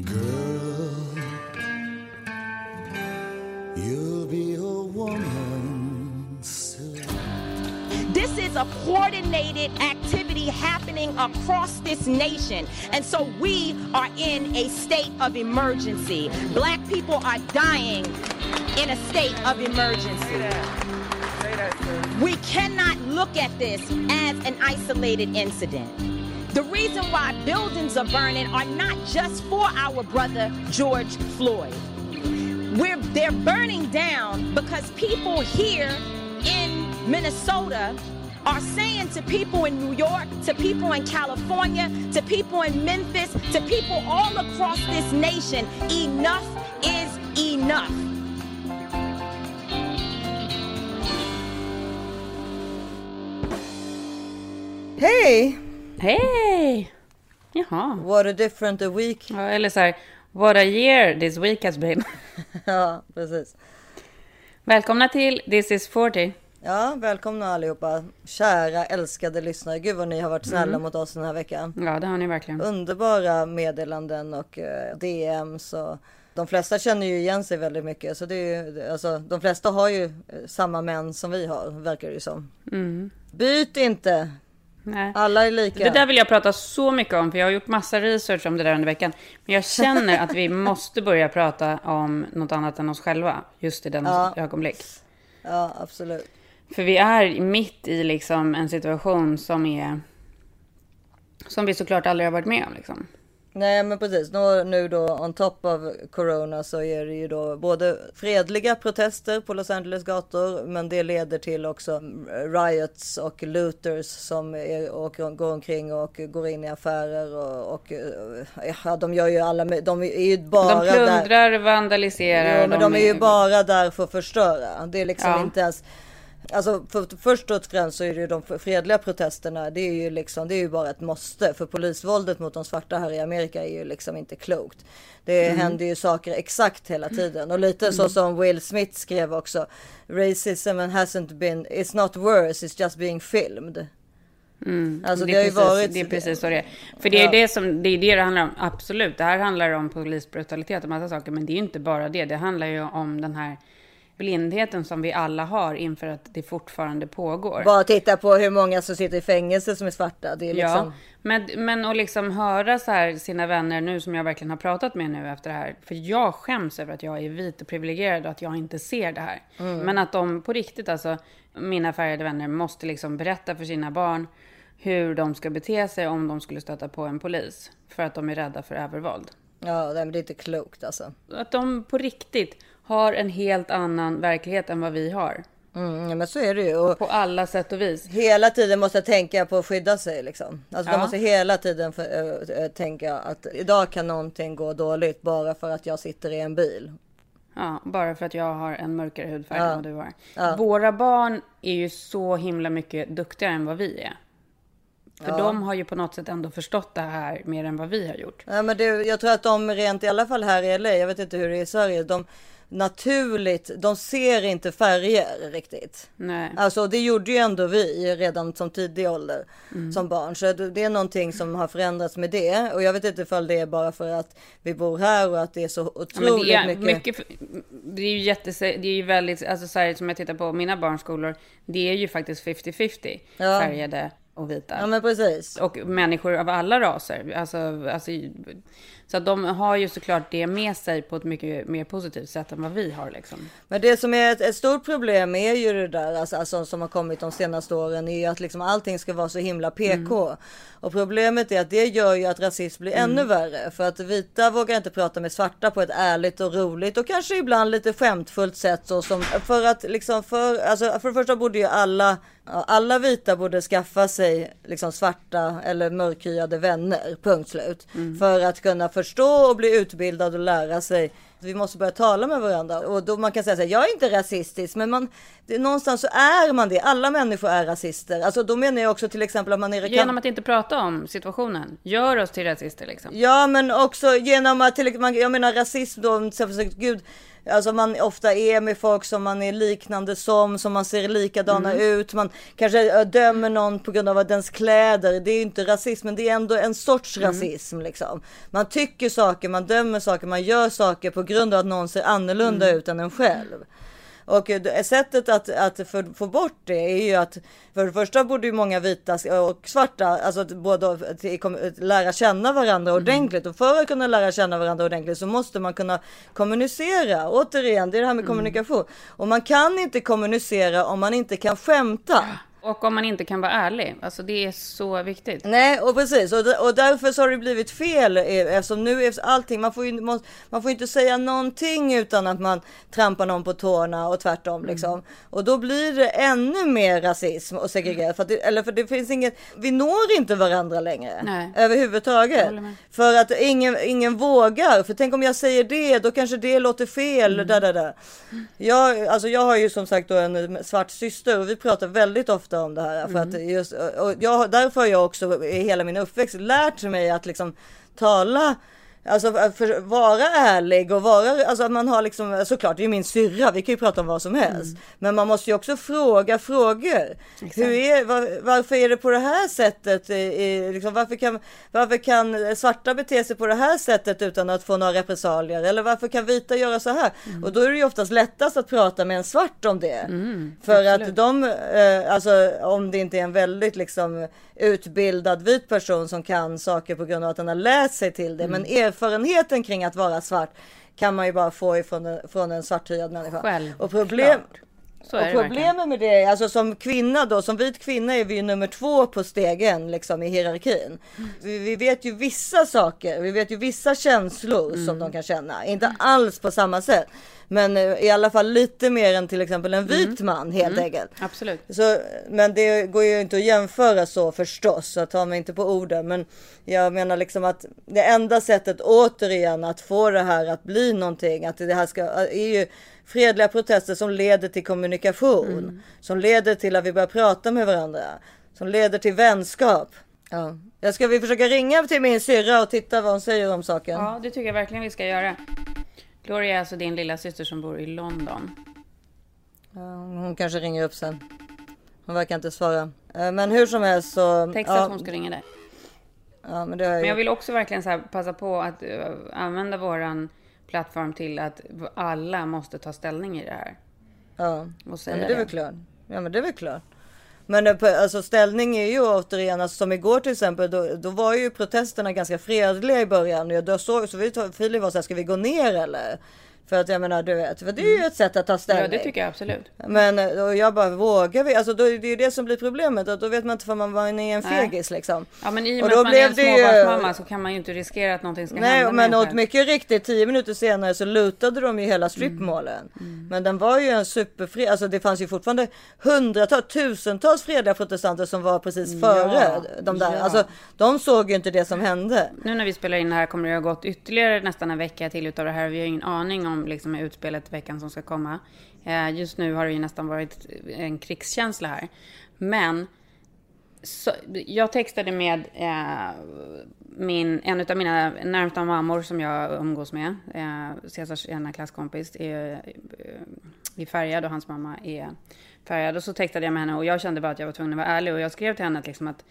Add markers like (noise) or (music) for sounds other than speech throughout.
Girl, you'll be a woman soon. This is a coordinated activity happening across this nation. And so we are in a state of emergency. Black people are dying in a state of emergency. We cannot look at this as an isolated incident. The reason why buildings are burning are not just for our brother George Floyd. We're, they're burning down because people here in Minnesota are saying to people in New York, to people in California, to people in Memphis, to people all across this nation, enough is enough. Hej! Hej! Jaha. What a different a week. Ja, eller så här, what a year this week has been. (laughs) Ja, precis. Välkomna till This is 40. Ja, välkomna allihopa. Kära älskade lyssnare. Gud vad ni har varit snälla Mm. mot oss den här veckan. Ja, det har ni verkligen. Underbara meddelanden och eh, DMs och de flesta känner ju igen sig väldigt mycket. Så det är ju, alltså, de flesta har ju eh, samma män som vi har, verkar det ju som. Mm. Byt inte! Nej. Alla är lika. Det där vill jag prata så mycket om, för jag har gjort massa research om det där under veckan. Men jag känner att vi (laughs) måste börja prata om något annat än oss själva, just i denna Ja. ögonblick. Ja, absolut. För vi är mitt i liksom en situation som är... Som vi såklart aldrig har varit med om. Liksom. Nej men precis, nu, nu då on top of corona så är det ju då både fredliga protester på Los Angeles gator men det leder till också riots och looters som är, och går omkring och går in i affärer och, och ja, de gör ju alla, de är ju bara De där. plundrar, vandaliserar. Jo, men de är ju bara där för att förstöra. Det är liksom Ja. inte ens Alltså för, först och främst så är det ju de fredliga protesterna. Det är ju liksom, det är ju bara ett måste. För polisvåldet mot de svarta här i Amerika är ju liksom inte klokt. Det Mm. händer ju saker exakt hela tiden. Och lite så som Will Smith skrev också. Racism hasn't been, it's not worse, it's just being filmed. Alltså det, det, är precis, varit. det är precis så det är. För det är Ja. det som det, är det det handlar om. Absolut, det här handlar om polisbrutalitet och massa saker. Men det är ju inte bara det. Det handlar ju om den här blindheten som vi alla har inför att det fortfarande pågår. Bara titta på hur många som sitter i fängelse som är svarta. Det är liksom. Ja, men, men att liksom höra så här sina vänner nu som jag verkligen har pratat med nu efter det här. För jag skäms över att jag är vit och privilegierad och att jag inte ser det här. Mm. Men att de på riktigt, alltså mina färgade vänner måste liksom berätta för sina barn hur de ska bete sig om de skulle stöta på en polis. För att de är rädda för övervåld. Ja, det är inte klokt alltså. Att de på riktigt har en helt annan verklighet än vad vi har. Mm, ja, men så är det ju. Och På alla sätt och vis. hela tiden måste tänka på att skydda sig liksom. Alltså de Ja. måste hela tiden för, äh, tänka att idag kan någonting gå dåligt bara för att jag sitter i en bil. Ja, bara för att jag har en mörkare hudfärg Ja. än vad du har. Våra barn är ju så himla mycket duktigare än vad vi är. För de har ju på något sätt ändå förstått det här mer än vad vi har gjort. Ja, men det, jag tror att de rent i alla fall här i LA, jag vet inte hur det är i Sverige, de naturligt, de ser inte färger riktigt. Nej. Alltså det gjorde ju ändå vi redan som tidig ålder Mm. som barn. Så det är någonting som har förändrats med det. Och jag vet inte ifall det är bara för att vi bor här och att det är så Ja, otroligt men det, är mycket. mycket... det är ju jättes, det är ju väldigt, alltså så här, som jag tittar på mina barnskolor, det är ju faktiskt 50-50 Ja. färgade och vita. Ja men precis. Och människor av alla raser. Alltså, alltså, så de har ju såklart det med sig på ett mycket mer positivt sätt än vad vi har. Liksom. Men det som är ett, ett stort problem är ju det där alltså, alltså, som har kommit de senaste åren är ju att liksom allting ska vara så himla PK. Mm. Och problemet är att det gör ju att rasism blir ännu värre. För att vita vågar inte prata med svarta på ett ärligt och roligt och kanske ibland lite skämtfullt sätt. Så som, för att liksom för, alltså, för det första borde ju alla, alla vita borde skaffa sig liksom svarta eller mörkhyade vänner. Punkt slut. För att kunna förstå och bli utbildad och lära sig vi måste börja tala med varandra och då man kan säga så här, jag är inte rasistisk, men man, det, någonstans så är man det. Alla människor är rasister. Alltså då menar jag också till exempel att man är Genom att inte prata om situationen, gör oss till rasister liksom. Ja, men också genom att till, man, jag menar rasism då, exempel, gud, Alltså man ofta är med folk som man är liknande som, som man ser likadana Mm. ut. Man kanske äh, dömer någon på grund av dens kläder. Det är ju inte rasism, men det är ändå en sorts Mm. rasism liksom. Man tycker saker, man dömer saker, man gör saker på grund av att någon ser annorlunda Mm. ut än en själv. Och eh, sättet att, att få, få bort det är ju att för det första borde ju många vita och svarta, alltså att kom- lära känna varandra ordentligt och för att kunna lära känna varandra ordentligt så måste man kunna kommunicera. Återigen, det är det här med kommunikation. Och man kan inte kommunicera om man inte kan skämta. Och om man inte kan vara ärlig. Alltså det är så viktigt. Nej, och precis. Och, och därför så har det blivit fel. eh, Eftersom nu är allting, man får ju man får inte säga någonting utan att man trampar någon på tårna och tvärtom liksom. Och då blir det ännu mer rasism och segregering. För det, eller för det finns inget, vi når inte varandra längre. Nej. Överhuvudtaget. För att ingen, ingen vågar. För tänk om jag säger det, då kanske det låter fel. Mm. Där, där, där. Jag, alltså jag har ju som sagt då en svart syster och vi pratar väldigt ofta om det här. För Mm. att just, och jag, därför har jag också i hela min uppväxt lärt mig att liksom tala Alltså för, vara ärlig och vara, alltså att man har liksom, såklart det är ju min syrra, vi kan ju prata om vad som helst. Men man måste ju också fråga frågor. Hur är, var, varför är det på det här sättet? I, i, liksom, varför, kan, varför kan svarta bete sig på det här sättet utan att få några repressalier? Eller varför kan vita göra så här? Och då är det ju oftast lättast att prata med en svart om det. för att de, eh, alltså om det inte är en väldigt liksom utbildad vit person som kan saker på grund av att den har lärt sig till det. Men erfarenheten kring att vara svart kan man ju bara få ifrån en, från en svarthyad människa. Självklart. Och problem, Så och problemet med det, alltså som kvinna då, som vit kvinna är vi ju nummer två på stegen liksom i hierarkin. Vi, vi vet ju vissa saker, vi vet ju vissa känslor som de kan känna. Inte alls på samma sätt. Men eh, i alla fall lite mer än till exempel en vit man helt enkelt. Absolut. Så, men det går ju inte att jämföra så förstås, så ta mig inte på orden. Men jag menar liksom att det enda sättet återigen att få det här att bli någonting, att det här ska, är ju fredliga protester som leder till kommunikation, som leder till att vi börjar prata med varandra, som leder till vänskap. Ja. Jag ska vi försöka ringa till min syrra och titta vad hon säger om saken. Ja, det tycker jag verkligen vi ska göra. Gloria är alltså din lilla syster som bor i London. Ja, hon kanske ringer upp sen. Hon verkar inte svara. Eh, Men hur som helst så... Texta ja, att hon ska ringa dig. ja, men Men jag vill också verkligen så passa på att eh, använda våran plattform till att alla måste ta ställning i det här. Ja. Och Ja, säga men det är väl klart. Ja men det är väl klart. Men det, alltså ställning är ju återigen, alltså, som igår till exempel, då, då var ju protesterna ganska fredliga i början. Och då såg, så vi, Filip var så här, ska vi gå ner eller? För att jag menar, du vet, för det är ju ett sätt att ta ställning. Ja, det tycker jag absolut. Men eh, och jag bara, vågar vi? Alltså då, det är ju det som blir problemet. Att då vet man inte för man man är en Nej. fegis liksom. Ja, men i och Och med då att man är en det ju- småbarnsmamma så kan man ju inte riskera att någonting ska Nej, hända med men själv. mycket riktigt, tio minuter senare så lutade de ju hela stripmålen. Mm. Men den var ju en superfred, alltså det fanns ju fortfarande hundratals, tusentals fredliga protestanter som var precis före de där. ja. Alltså de såg ju inte det som hände. Nu när vi spelar in det här kommer det ha gått ytterligare nästan en vecka till utav det här. Vi har ingen aning om liksom utspelet veckan som ska komma. Eh, just nu har det ju nästan varit en krigskänsla här. Men så, jag textade med eh, min, en av mina närmsta mammor som jag umgås med. Eh, Cesars ena klasskompis är, eh, är färgad och hans mamma är färgad. Och så textade jag med henne och jag kände bara att jag var tvungen att vara ärlig. Och jag skrev till henne att, liksom att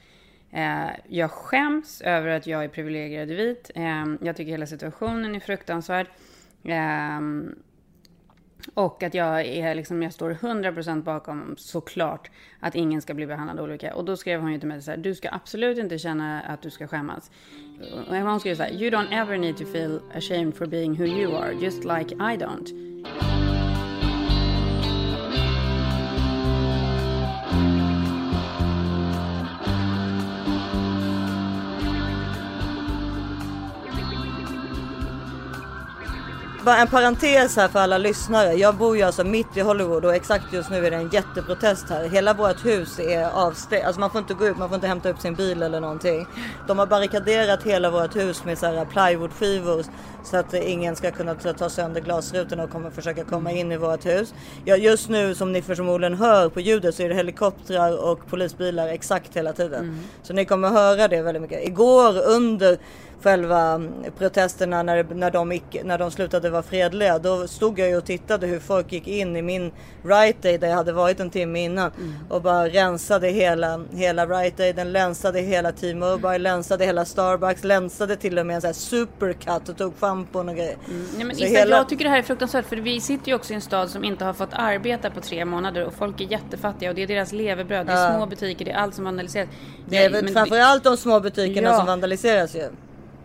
eh, jag skäms över att jag är privilegierad vit. Eh, jag tycker hela situationen är fruktansvärd. Um, och att jag, är liksom, jag står 100% bakom såklart att ingen ska bli behandlad olika. Och då skrev hon ju till mig så här, du ska absolut inte känna att du ska skämmas. Och hon skrev så här, you don't ever need to feel ashamed for being who you are, just like I don't. Bara en parentes här för alla lyssnare. Jag bor ju alltså mitt i Hollywood och exakt just nu är det en jätteprotest här. Hela vårt hus är avstängt. Alltså man får inte gå ut, man får inte hämta upp sin bil eller någonting. De har barrikaderat hela vårt hus med så här plywoodskivor så att ingen ska kunna ta, sönder glasrutorna och kommer försöka komma in i vårt hus. Ja, just nu som ni förmodligen hör på ljudet så är det helikoptrar och polisbilar exakt hela tiden. Så ni kommer höra det väldigt mycket. Igår under själva mm, protesterna när, när, de gick, när de slutade vara fredliga. Då stod jag ju och tittade hur folk gick in i min Right Aid där jag hade varit en timme innan mm. och bara rensade hela, hela Right Aiden, länsade hela T-Mobile, länsade hela Starbucks, länsade till och med en sån här supercut och tog schampon och grejer. Mm. Nej, men hela... Jag tycker det här är fruktansvärt för vi sitter ju också i en stad som inte har fått arbeta på tre månader och folk är jättefattiga och det är deras levebröd. Det är ja. små butiker, det är allt som vandaliseras. Det är väl framförallt de små butikerna ja. som vandaliseras ju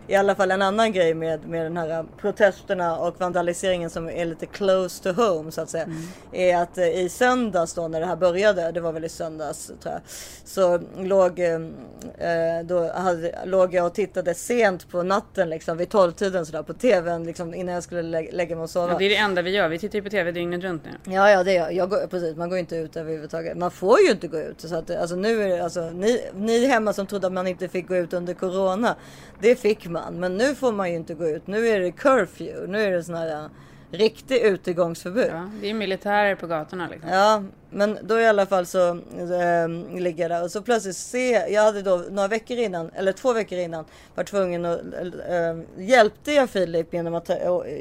i alla fall en annan grej med, med den här protesterna och vandaliseringen som är lite close to home så att säga. Mm. Är att eh, i söndags då när det här började, det var väl i söndags tror jag. Så låg, eh, eh då hade, låg jag och tittade sent på natten liksom vid tolvtiden sådär på tvn liksom innan jag skulle lä lägga mig och sova. Ja, det är det enda vi gör, vi tittar ju på tv dygnet runt nu. Ja, ja det gör jag. Går, precis, man går inte ut överhuvudtaget. Man får ju inte gå ut. Så att, alltså, nu är det, alltså, ni, ni hemma som trodde att man inte fick gå ut under corona. Det fick man. Men nu får man ju inte gå ut. Nu är det curfew. Nu är det sån här uh, riktig utegångsförbud. Ja, det är militärer på gatorna liksom. Ja, men då i alla fall så äh, ligger jag där och så plötsligt se. Jag hade då några veckor innan eller två veckor innan var tvungen att äh, hjälpte jag Filip genom att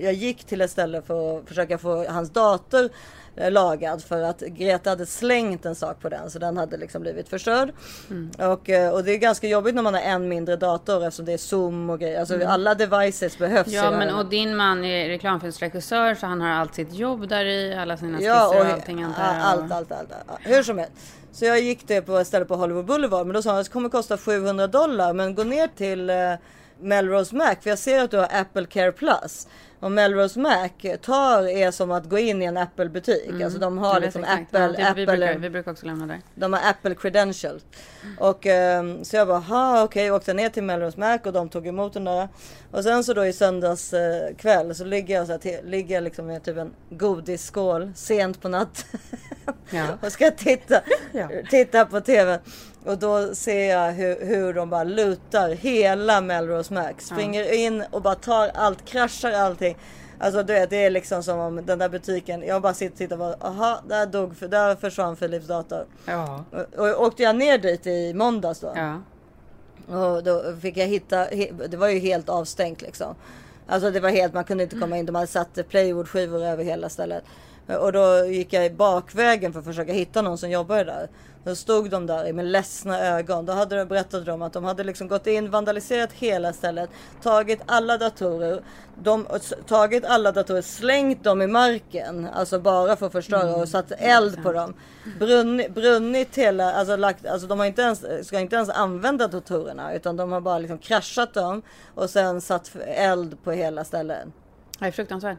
jag gick till ett ställe för att försöka få hans dator lagad för att Greta hade slängt en sak på den så den hade liksom blivit förstörd. Mm. Och, eh, och det är ganska jobbigt när man har en mindre dator eftersom det är zoom och grejer. Alltså mm. alla devices behövs. Ja men och din man är reklamfilmsregissör så han har allt sitt jobb där i, alla sina skisser ja, och, och allting antar Allt, allt, allt, allt. Hur som helst. Så jag gick det på ett ställe på Hollywood Boulevard men då sa han att det kommer kosta 700 dollar men gå ner till eh, Melrose Mac för jag ser att du har Apple Care Plus. Och Melrose Mac tar är som att gå in i en Apple butik. Mm. Alltså de har liksom exakt. Apple. Ja, Apple vi, brukar, vi brukar också lämna där. De har Apple credentials. Och um, så jag bara, ha okej, okay. åkte ner till Melrose Mac och de tog emot den där. Och sen så då i söndags uh, kväll så ligger jag så här, till, ligger liksom med typ en godisskål sent på natt. ja. (laughs) och ska titta, ja. titta på TV. Och då ser jag hur, hur de bara lutar hela Melrose Max. Springer ja. in och bara tar allt, kraschar allting. Alltså det, det är liksom som om den där butiken, jag bara sitter och tittar och bara, aha, där dog, där försvann Philips dator. Ja. Och, och åkte jag ner dit i måndags då. Ja. Och då fick jag hitta, det var ju helt avstängt liksom. Alltså det var helt, man kunde inte komma in, de hade satt playwood-skivor över hela stället. Och då gick jag bakvägen för att försöka hitta någon som jobbade där. Då stod de där med ledsna ögon. Då hade de berättat om att de hade liksom gått in, vandaliserat hela stället, tagit alla datorer, de, tagit alla datorer, slängt dem i marken, alltså bara för att förstöra mm. och satt eld på dem. Brunnit, brunnit hela, alltså, lagt, alltså de har inte ens, ska inte ens använda datorerna utan de har bara liksom kraschat dem och sen satt eld på hela stället. Det är fruktansvärt.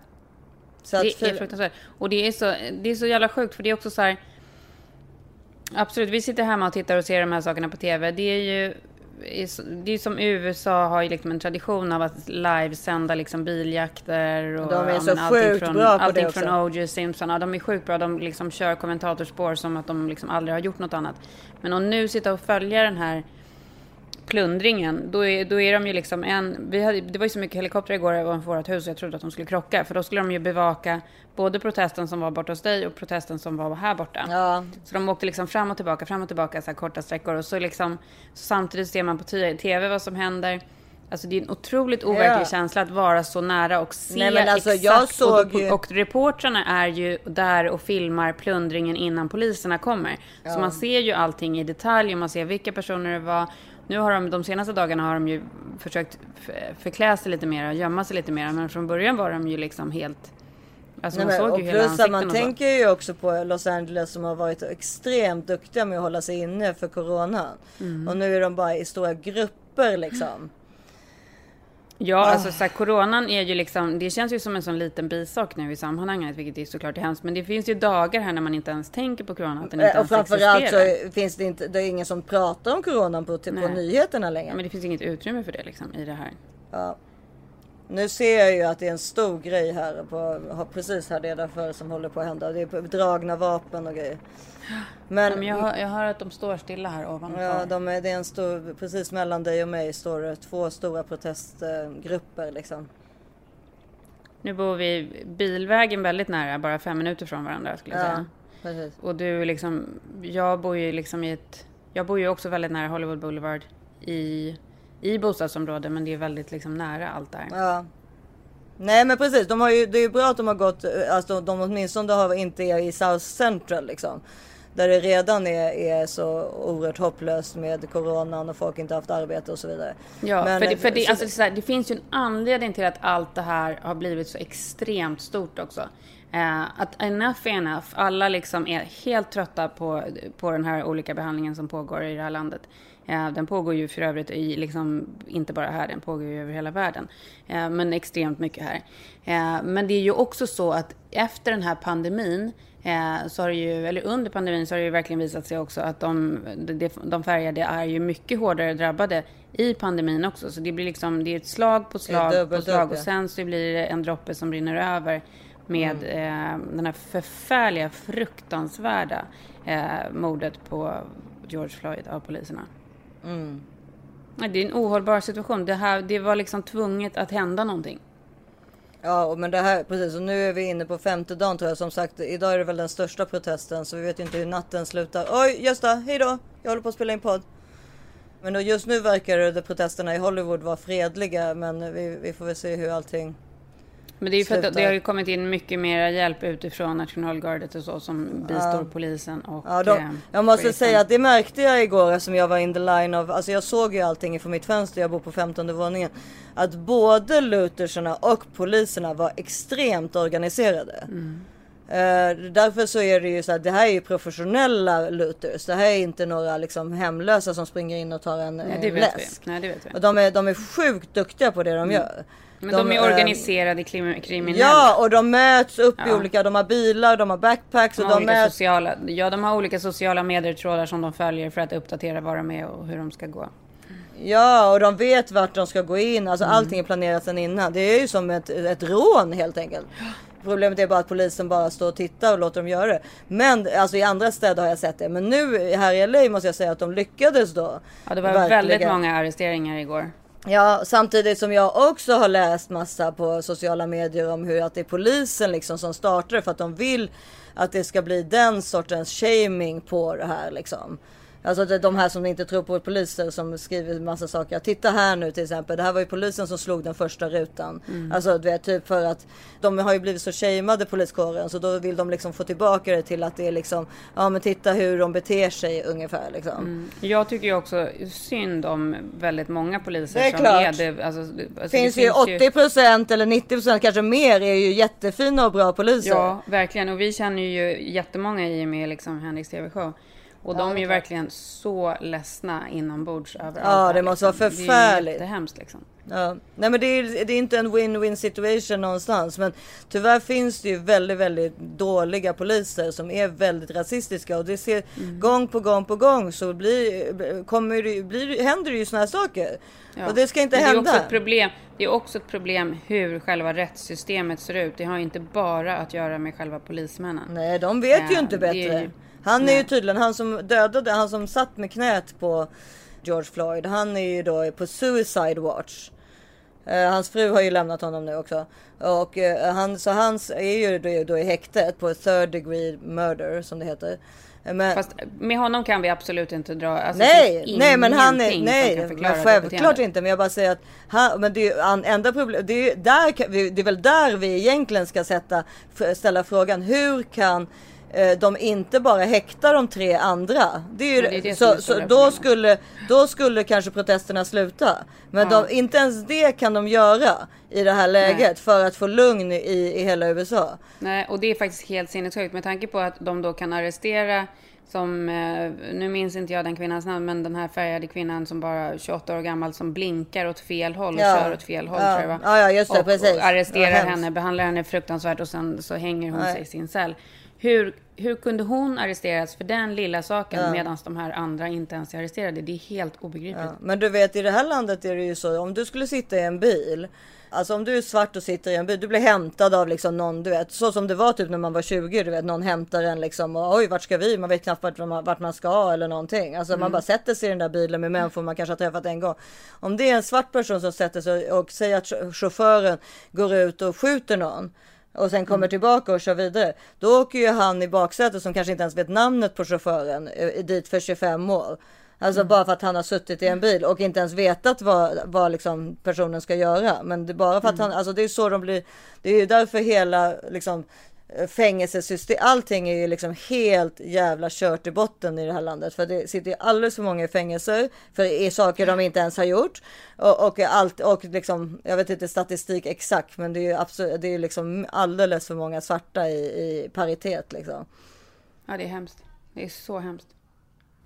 Så det är fruktansvärt. Och det är, så, det är så jävla sjukt för det är också så här. Absolut, vi sitter hemma och tittar och ser de här sakerna på TV. Det är ju det är som USA har ju liksom en tradition av att livesända liksom biljakter och de är så ja, sjukt från, bra på allting det också. från O.J. Simpson. Ja, de är sjukt bra. De liksom kör kommentatorspår som att de liksom aldrig har gjort något annat. Men att nu sitta och följa den här plundringen, då är, då är de ju liksom en... Vi hade, det var ju så mycket helikoptrar igår ovanför vårt hus jag trodde att de skulle krocka. För då skulle de ju bevaka både protesten som var borta hos dig och protesten som var här borta. Ja. Så de åkte liksom fram och tillbaka, fram och tillbaka så här korta sträckor. Och så liksom så samtidigt ser man på tv vad som händer. Alltså det är en otroligt overklig ja. känsla att vara så nära och se Nej, alltså, exakt. Såg och, och reportrarna är ju där och filmar plundringen innan poliserna kommer. Ja. Så man ser ju allting i detalj och man ser vilka personer det var. Nu har de, de senaste dagarna har de ju försökt förklä sig lite mer och gömma sig lite mer. Men från början var de ju liksom helt... Alltså Nej, man såg ju hela ansikten Man tänker ju också på Los Angeles som har varit extremt duktiga med att hålla sig inne för Corona. Mm. Och nu är de bara i stora grupper liksom. Ja, oh. alltså så här, coronan är ju liksom, det känns ju som en sån liten bisak nu i sammanhanget, vilket är såklart är hemskt. Men det finns ju dagar här när man inte ens tänker på corona, att den inte Och framförallt så finns det inte, det är ingen som pratar om coronan på, på nyheterna längre. Ja, men det finns inget utrymme för det liksom i det här. Ja. Nu ser jag ju att det är en stor grej här, på, precis här nedanför som håller på att hända. Det är dragna vapen och grejer. Men, ja, men jag, hör, jag, hör, att de står stilla här ovanför. Ja, de är, det är en stor, precis mellan dig och mig står det två stora protestgrupper liksom. Nu bor vi bilvägen väldigt nära, bara fem minuter från varandra skulle jag ja, säga. Precis. Och du liksom, jag bor ju liksom i ett, jag bor ju också väldigt nära Hollywood Boulevard i i bostadsområden men det är väldigt liksom nära allt där. Ja. Nej men precis, de har ju, det är ju bra att de har gått, alltså de åtminstone har inte är i South Central liksom. Där det redan är, är så oerhört hopplöst med coronan och folk inte haft arbete och så vidare. Ja, Men, för, det, för det, så- alltså, så här, det finns ju en anledning till att allt det här har blivit så extremt stort också. Eh, att enough är enough. Alla liksom är helt trötta på, på den här olika behandlingen som pågår i det här landet. Eh, den pågår ju för övrigt i, liksom, inte bara här, den pågår ju över hela världen. Eh, men extremt mycket här. Eh, men det är ju också så att efter den här pandemin så har ju, eller under pandemin så har det ju verkligen visat sig också att de, de, de färgade är ju mycket hårdare drabbade i pandemin också. Så det blir liksom, det är ett slag på slag på dubbelt slag upp, och sen så blir det en droppe som rinner över med Mm. eh, den här förfärliga, fruktansvärda eh, mordet på George Floyd av poliserna. Mm. Det är en ohållbar situation. Det, här, det var liksom tvunget att hända någonting. Ja, men det här precis. Och nu är vi inne på femte dagen tror jag. Som sagt, idag är det väl den största protesten, så vi vet ju inte hur natten slutar. Oj, Gösta, hej då! Jag håller på att spela in podd. Men då, just nu verkar det, protesterna i Hollywood vara fredliga, men vi, vi får väl se hur allting men det är ju för att det har ju kommit in mycket mer hjälp utifrån nationalgardet och så som bistår polisen och Ja, då, eh, jag måste polisen. säga att det märkte jag igår som jag var in the line of. Alltså jag såg ju allting från mitt fönster. Jag bor på 15 våningen. Att både Luthersarna och poliserna var extremt organiserade. Mm. Eh, därför så är det ju så att det här är ju professionella Luthers. Det här är inte några liksom hemlösa som springer in och tar en, Nej, det en vet läsk. vi. Nej, det vet vi. Och de är, de är sjukt duktiga på det de gör. Men de, är eh, organiserade krim, kriminella. Ja, och de möts upp i Ja. olika, de har bilar, de har backpacks de och har de olika möts. sociala, ja, de har olika sociala medietrådar som de följer för att uppdatera var de är och hur de ska gå. Ja, och de vet vart de ska gå in. Alltså Mm. allting är planerat sedan innan. Det är ju som ett, ett rån helt enkelt. Problemet är bara att polisen bara står och tittar och låter dem göra det. Men alltså i andra städer har jag sett det. Men nu här i LA måste jag säga att de lyckades då. Ja, det var Verkligen. väldigt många arresteringar igår. Ja, samtidigt som jag också har läst massa på sociala medier om hur att det är polisen liksom som startar det för att de vill att det ska bli den sortens shaming på det här liksom. Alltså det de här som inte tror på poliser som skriver massa saker. Titta här nu till exempel. Det här var ju polisen som slog den första rutan. Alltså du vet typ för att de har ju blivit så shameade poliskåren så då vill de liksom få tillbaka det till att det är liksom ja men titta hur de beter sig ungefär liksom. Jag tycker ju också synd om väldigt många poliser Det är som klart. är det. Alltså, alltså, det finns ju 80 eller 90 kanske mer är ju jättefina och bra poliser. Ja, verkligen. Och vi känner ju jättemånga i och med liksom Henriks TV-show. Och de är ju verkligen så ledsna inombords över Ja, det måste vara liksom. Det är förfärligt. jättehemskt liksom. Ja. Nej men det är, det är inte en win-win situation någonstans. Men tyvärr finns det ju väldigt, väldigt dåliga poliser som är väldigt rasistiska. Och det ser Mm. gång på gång på gång så blir, kommer det, blir, händer det ju såna här saker. Ja. Och det ska inte Men hända. Det är, också ett problem, det är också ett problem hur själva rättssystemet ser ut. Det har inte bara att göra med själva polismännen. Nej, de vet ju Ja, inte bättre. Han är ju tydligen, han som dödade, han som satt med knät på George Floyd. Han är ju då på suicide watch. Eh, hans fru har ju lämnat honom nu också. Och eh, han, så hans är ju då, då i häktet på third degree murder som det heter. Eh, Men, Fast med honom kan vi absolut inte dra... Alltså, nej, finns nej men han är, nej, men självklart inte. Men jag bara säger att han, men det är enda problem, det är, där, det är väl där vi egentligen ska sätta, ställa frågan. Hur kan de inte bara häkta de tre andra? Det är ju, det är det så, så då skulle, då skulle kanske protesterna sluta. Men Ja. de, inte ens det kan de göra i det här läget Nej. för att få lugn i, i hela USA. Nej, och det är faktiskt helt sinnessjukt med tanke på att de då kan arrestera som, eh, nu minns inte jag den kvinnans namn, men den här färgade kvinnan som bara 28 år gammal som blinkar åt fel håll och Ja. kör åt fel håll Ja. tror jag va? Ja, ja, just det, och, precis. Och arresterar henne, behandlar henne fruktansvärt och sen så hänger hon Nej. sig i sin cell. Hur, hur kunde hon arresteras för den lilla saken medan de här andra inte ens är arresterade? Det är helt obegripligt. Ja, men du vet i det här landet är det ju så om du skulle sitta i en bil. Alltså om du är svart och sitter i en bil, du blir hämtad av liksom någon, du vet, så som det var typ när man var 20, du vet, någon hämtar en liksom och oj, vart ska vi? Man vet knappt vart man, vart man ska eller någonting. Alltså man bara sätter sig i den där bilen med människor man kanske har träffat en gång. Om det är en svart person som sätter sig och säger att ch- chauffören går ut och skjuter någon och sen kommer tillbaka och kör vidare. Då åker ju han i baksätet som kanske inte ens vet namnet på chauffören eh, dit för 25 år. Alltså bara för att han har suttit i en bil och inte ens vetat vad, vad liksom personen ska göra. Men det är bara för att han, alltså det är så de blir. Det är ju därför hela liksom fängelsesystem, allting är ju liksom helt jävla kört i botten i det här landet. För det sitter ju alldeles för många i fängelser för i saker de inte ens har gjort. Och, och allt, och liksom, jag vet inte statistik exakt, men det är ju absolut, det är liksom alldeles för många svarta i, i paritet liksom. Ja, det är hemskt. Det är så hemskt.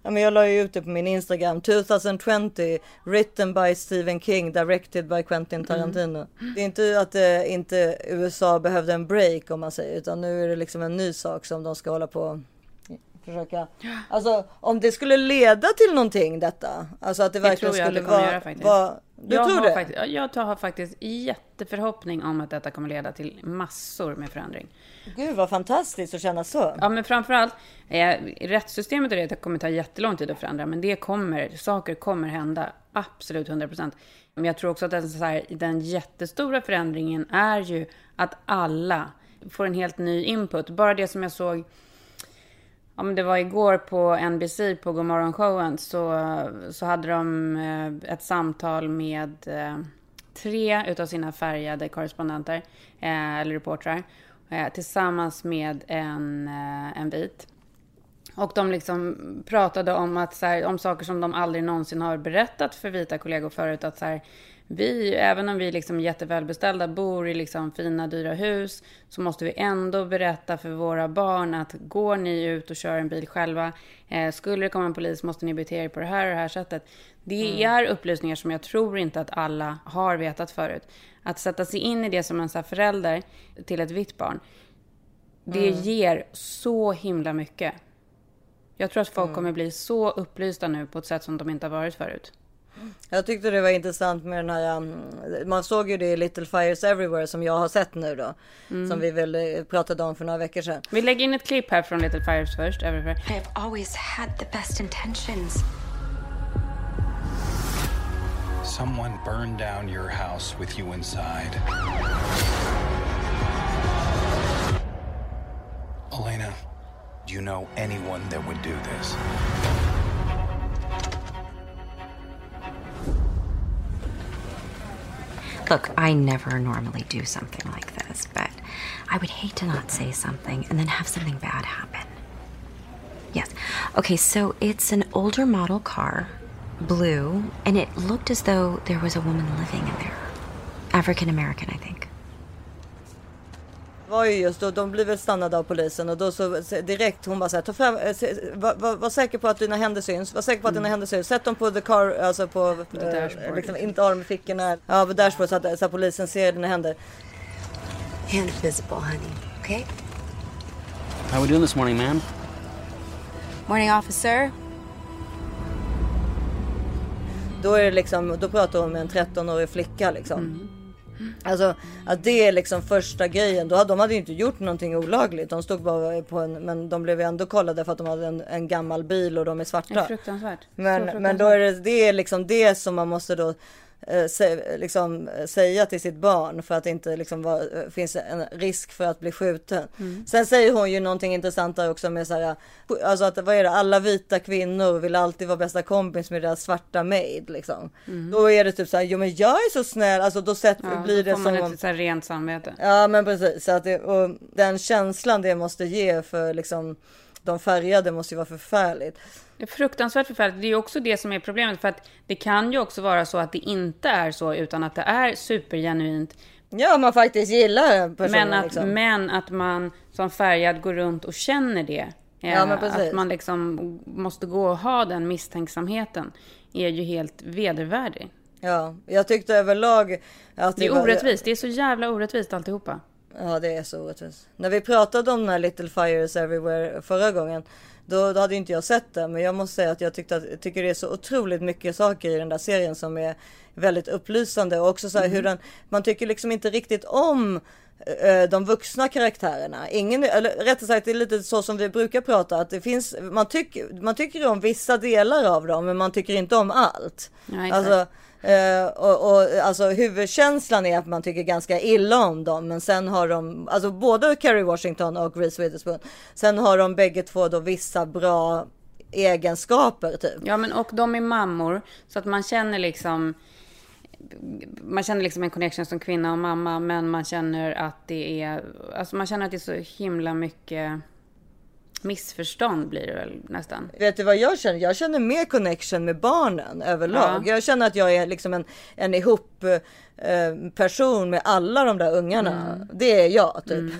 Ja, men jag la ju ut det på min Instagram. 2020 written by Stephen King, directed by Quentin Tarantino. Mm. Det är inte att det eh, inte USA behövde en break om man säger, utan nu är det liksom en ny sak som de ska hålla på försöka. Alltså om det skulle leda till någonting detta. Alltså att det, det verkligen skulle vara. Vara, du jag tror det? Faktiskt, jag har faktiskt jätteförhoppning om att detta kommer leda till massor med förändring. Gud vad fantastiskt att känna så. Ja, men framförallt eh, rättssystemet och det kommer ta jättelång tid att förändra, men det kommer, saker kommer hända, absolut 100 procent. Men jag tror också att den, så här, den jättestora förändringen är ju att alla får en helt ny input. Bara det som jag såg Ja, men det var igår på NBC på Godmorgon-showen så, så hade de eh, ett samtal med eh, tre utav sina färgade korrespondenter, eh, eller reportrar, tillsammans med en, en vit. Och de liksom pratade om, att, så här, om saker som de aldrig någonsin har berättat för vita kollegor förut. Att så här, vi, även om vi liksom jättevälbeställda, bor i liksom fina, dyra hus, så måste vi ändå berätta för våra barn att går ni ut och kör en bil själva, eh, skulle det komma en polis måste ni bete er på det här och det här sättet. Det mm. är upplysningar som jag tror inte att alla har vetat förut. Att sätta sig in i det som en så förälder till ett vitt barn, det mm. ger så himla mycket. Jag tror att folk mm. kommer bli så upplysta nu på ett sätt som de inte har varit förut. Jag tyckte det var intressant med den här, um, man såg ju det i Little Fires Everywhere som jag har sett nu då. Mm. Som vi väl eh, pratade om för några veckor sedan. Vi lägger in ett klipp här från Little Fires först, Everywhere. I have always had the best intentions. Someone burned down your house with you inside. Elena, do you know anyone that would do this? Look, I never normally do something like this, but I would hate to not say something and then have something bad happen. Yes. Okay, so it's an older model car, blue, and it looked as though there was a woman living in there. African American, I think. Var ju just då, de blir väl stannade av polisen och då så direkt hon bara så här, ta fram, eh, var, var, var, säker på att dina händer syns, var säker på att dina mm. händer syns, sätt dem på the car, alltså på, eh, liksom, inte dem i fickorna, ja på dashboard så att, så att polisen ser dina händer. Hand visible honey, okay? How are we doing this morning ma'am? Morning officer. Då är det liksom, då pratar hon med en 13-årig flicka liksom. Mm. Alltså att det är liksom första grejen. Då, de hade ju inte gjort någonting olagligt. De stod bara på en, men de blev ändå kollade för att de hade en, en gammal bil och de är svarta. Är fruktansvärt. Men, fruktansvärt. men då är det, det är liksom det som man måste då eh, liksom, säga till sitt barn för att det inte liksom var, eh, finns en risk för att bli skjuten. Mm. Sen säger hon ju någonting intressant där också med så här, alltså att vad är det, alla vita kvinnor vill alltid vara bästa kompis med deras svarta maid liksom. Mm. Då är det typ så här, jo men jag är så snäll, alltså då sett, ja, blir det som. Då får man ett här rent samvete. Ja men precis, så att det, och den känslan det måste ge för liksom de färgade måste ju vara förfärligt. Fruktansvärt förfärligt. Det är också det som är problemet. För att det kan ju också vara så att det inte är så, utan att det är supergenuint. Ja, man faktiskt gillar personen. Men att, liksom. men att man som färgad går runt och känner det. Ja, men precis. Att man liksom måste gå och ha den misstänksamheten är ju helt vedervärdig. Ja, jag tyckte överlag att det, det är orättvist. Det är så jävla orättvist alltihopa. Ja, det är så orättvist. När vi pratade om den här Little Fires Everywhere förra gången då, då hade inte jag sett det. Men jag måste säga att jag tyckte att, tycker det är så otroligt mycket saker i den där serien som är väldigt upplysande. Och också så här mm. hur den, man tycker liksom inte riktigt om eh, de vuxna karaktärerna. Ingen, eller rättare sagt det är lite så som vi brukar prata att det finns, man tycker, man tycker om vissa delar av dem men man tycker inte om allt. Ja, Uh, och, och alltså huvudkänslan är att man tycker ganska illa om dem, men sen har de, alltså både Kerry Washington och Reese Witherspoon, sen har de bägge två då vissa bra egenskaper typ. Ja, men och de är mammor. Så att man känner liksom... Man känner liksom en connection som kvinna och mamma. Men man känner att det är... Alltså man känner att det är så himla mycket missförstånd blir det väl nästan. Vet du vad jag känner? Jag känner mer connection med barnen överlag. Jag känner att jag är liksom en, en ihop eh, person med alla de där ungarna. Det är jag typ.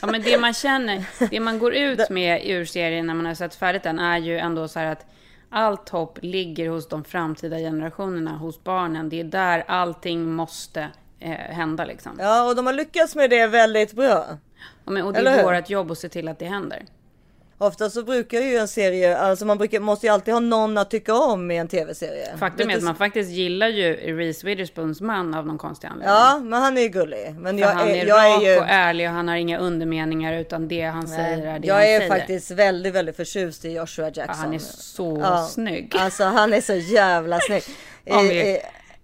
Ja, men det man känner, det man går ut (laughs) med ur serien när man har sett färdigt den är ju ändå så här att allt hopp ligger hos de framtida generationerna, hos barnen. Det är där allting måste eh, hända liksom. Ja, och de har lyckats med det väldigt bra. Ja, men, och det är vårt jobb att se till att det händer. Ofta så brukar ju en serie, alltså man brukar, måste ju alltid ha någon att tycka om i en tv-serie. Faktum är att man faktiskt gillar ju Reese Witherspoons man av någon konstig anledning. Ja, men han är ju gullig. Men jag han är, jag rak är ju... och ärlig och han har inga undermeningar utan det han säger är det jag han är säger. faktiskt väldigt, väldigt förtjust i Joshua Jackson. Ja, han är så Ja. snygg. Alltså han är så jävla (laughs) snygg. Om vi,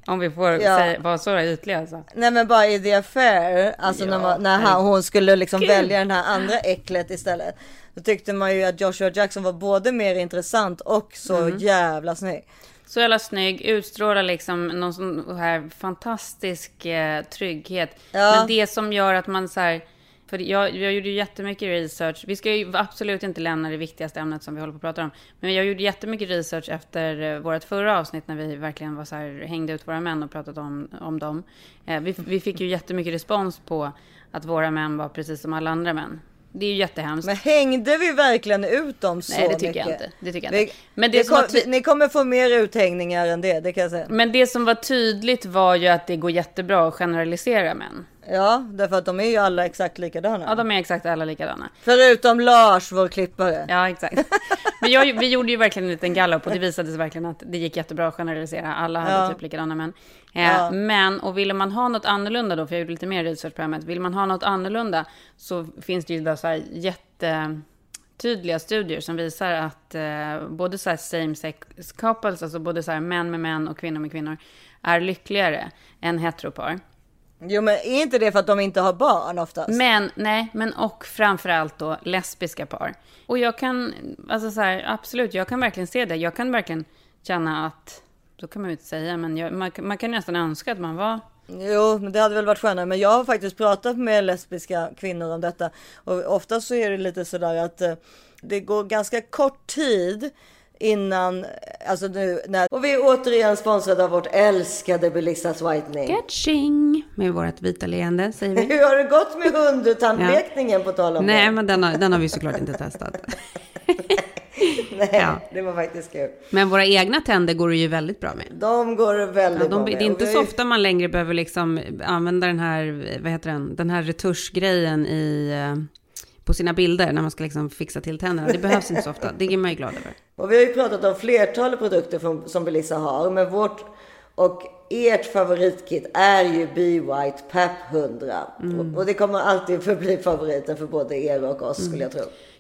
om vi får Ja. säga, vara så ytliga alltså. Nej men bara i The Affair, alltså Ja, när, man, när han, hon skulle liksom välja den här andra äcklet istället. Då tyckte man ju att Joshua Jackson var både mer intressant och så Mm. jävla snygg. Så jävla snygg, utstrålar liksom någon sån här fantastisk eh, trygghet. Ja. Men det som gör att man så här, för jag, jag gjorde ju jättemycket research. Vi ska ju absolut inte lämna det viktigaste ämnet som vi håller på att prata om. Men jag gjorde jättemycket research efter eh, vårt förra avsnitt när vi verkligen var så här, hängde ut våra män och pratade om, om dem. Eh, vi, vi fick ju jättemycket respons på att våra män var precis som alla andra män. Det är ju jättehemskt. Men hängde vi verkligen ut dem så Nej, det tycker mycket? jag inte. Det tycker jag Vi- inte. Men det vi som var kom, vi- Ni kommer få mer uthängningar än det, det kan jag säga. Men det som var tydligt var ju att det går jättebra att generalisera män. Ja, därför att de är ju alla exakt likadana. Ja, de är exakt alla likadana. Förutom Lars, vår klippare. Ja, exakt. Men jag, vi gjorde ju verkligen en liten gallup och det visade sig verkligen att det gick jättebra att generalisera. Alla hade Ja. typ likadana män. Eh, Ja. Men, och ville man ha något annorlunda då, för jag gjorde lite mer research på ämnet. Vill man ha något annorlunda så finns det ju då så här jättetydliga studier som visar att eh, både så här same sex couples, alltså både så här män med män och kvinnor med kvinnor, är lyckligare än heteropar. Jo men är inte det för att de inte har barn oftast? Men, nej, men och framförallt då lesbiska par. Och jag kan, alltså så här, absolut, jag kan verkligen se det. Jag kan verkligen känna att, så kan man ju inte säga, men jag, man, man kan nästan önska att man var Jo, men det hade väl varit skönare. Men jag har faktiskt pratat med lesbiska kvinnor om detta. Och ofta så är det lite sådär att eh, det går ganska kort tid innan, alltså nu när... Och vi är återigen sponsrade av vårt älskade Belissas Whitening. Catching! Med vårt vita leende, säger vi. (laughs) Hur har det gått med hundtandlekningen på tal om Nej, det? men den har, den har vi såklart inte testat. (laughs) Nej, ja. det var faktiskt kul. Men våra egna tänder går det ju väldigt bra med. De går väldigt Ja, bra de, med. det är inte så ju- ofta man längre behöver liksom använda den här, vad heter den, den här retuschgrejen i, eh, på sina bilder när man ska liksom fixa till tänderna. Det behövs inte så ofta. Det är man ju glad över. Och vi har ju pratat om flertalet produkter från, som Belissa har, men vårt och ert favoritkit är ju Be White PAP 100. Och, och det kommer alltid förbli favoriten för både er och oss skulle jag tro.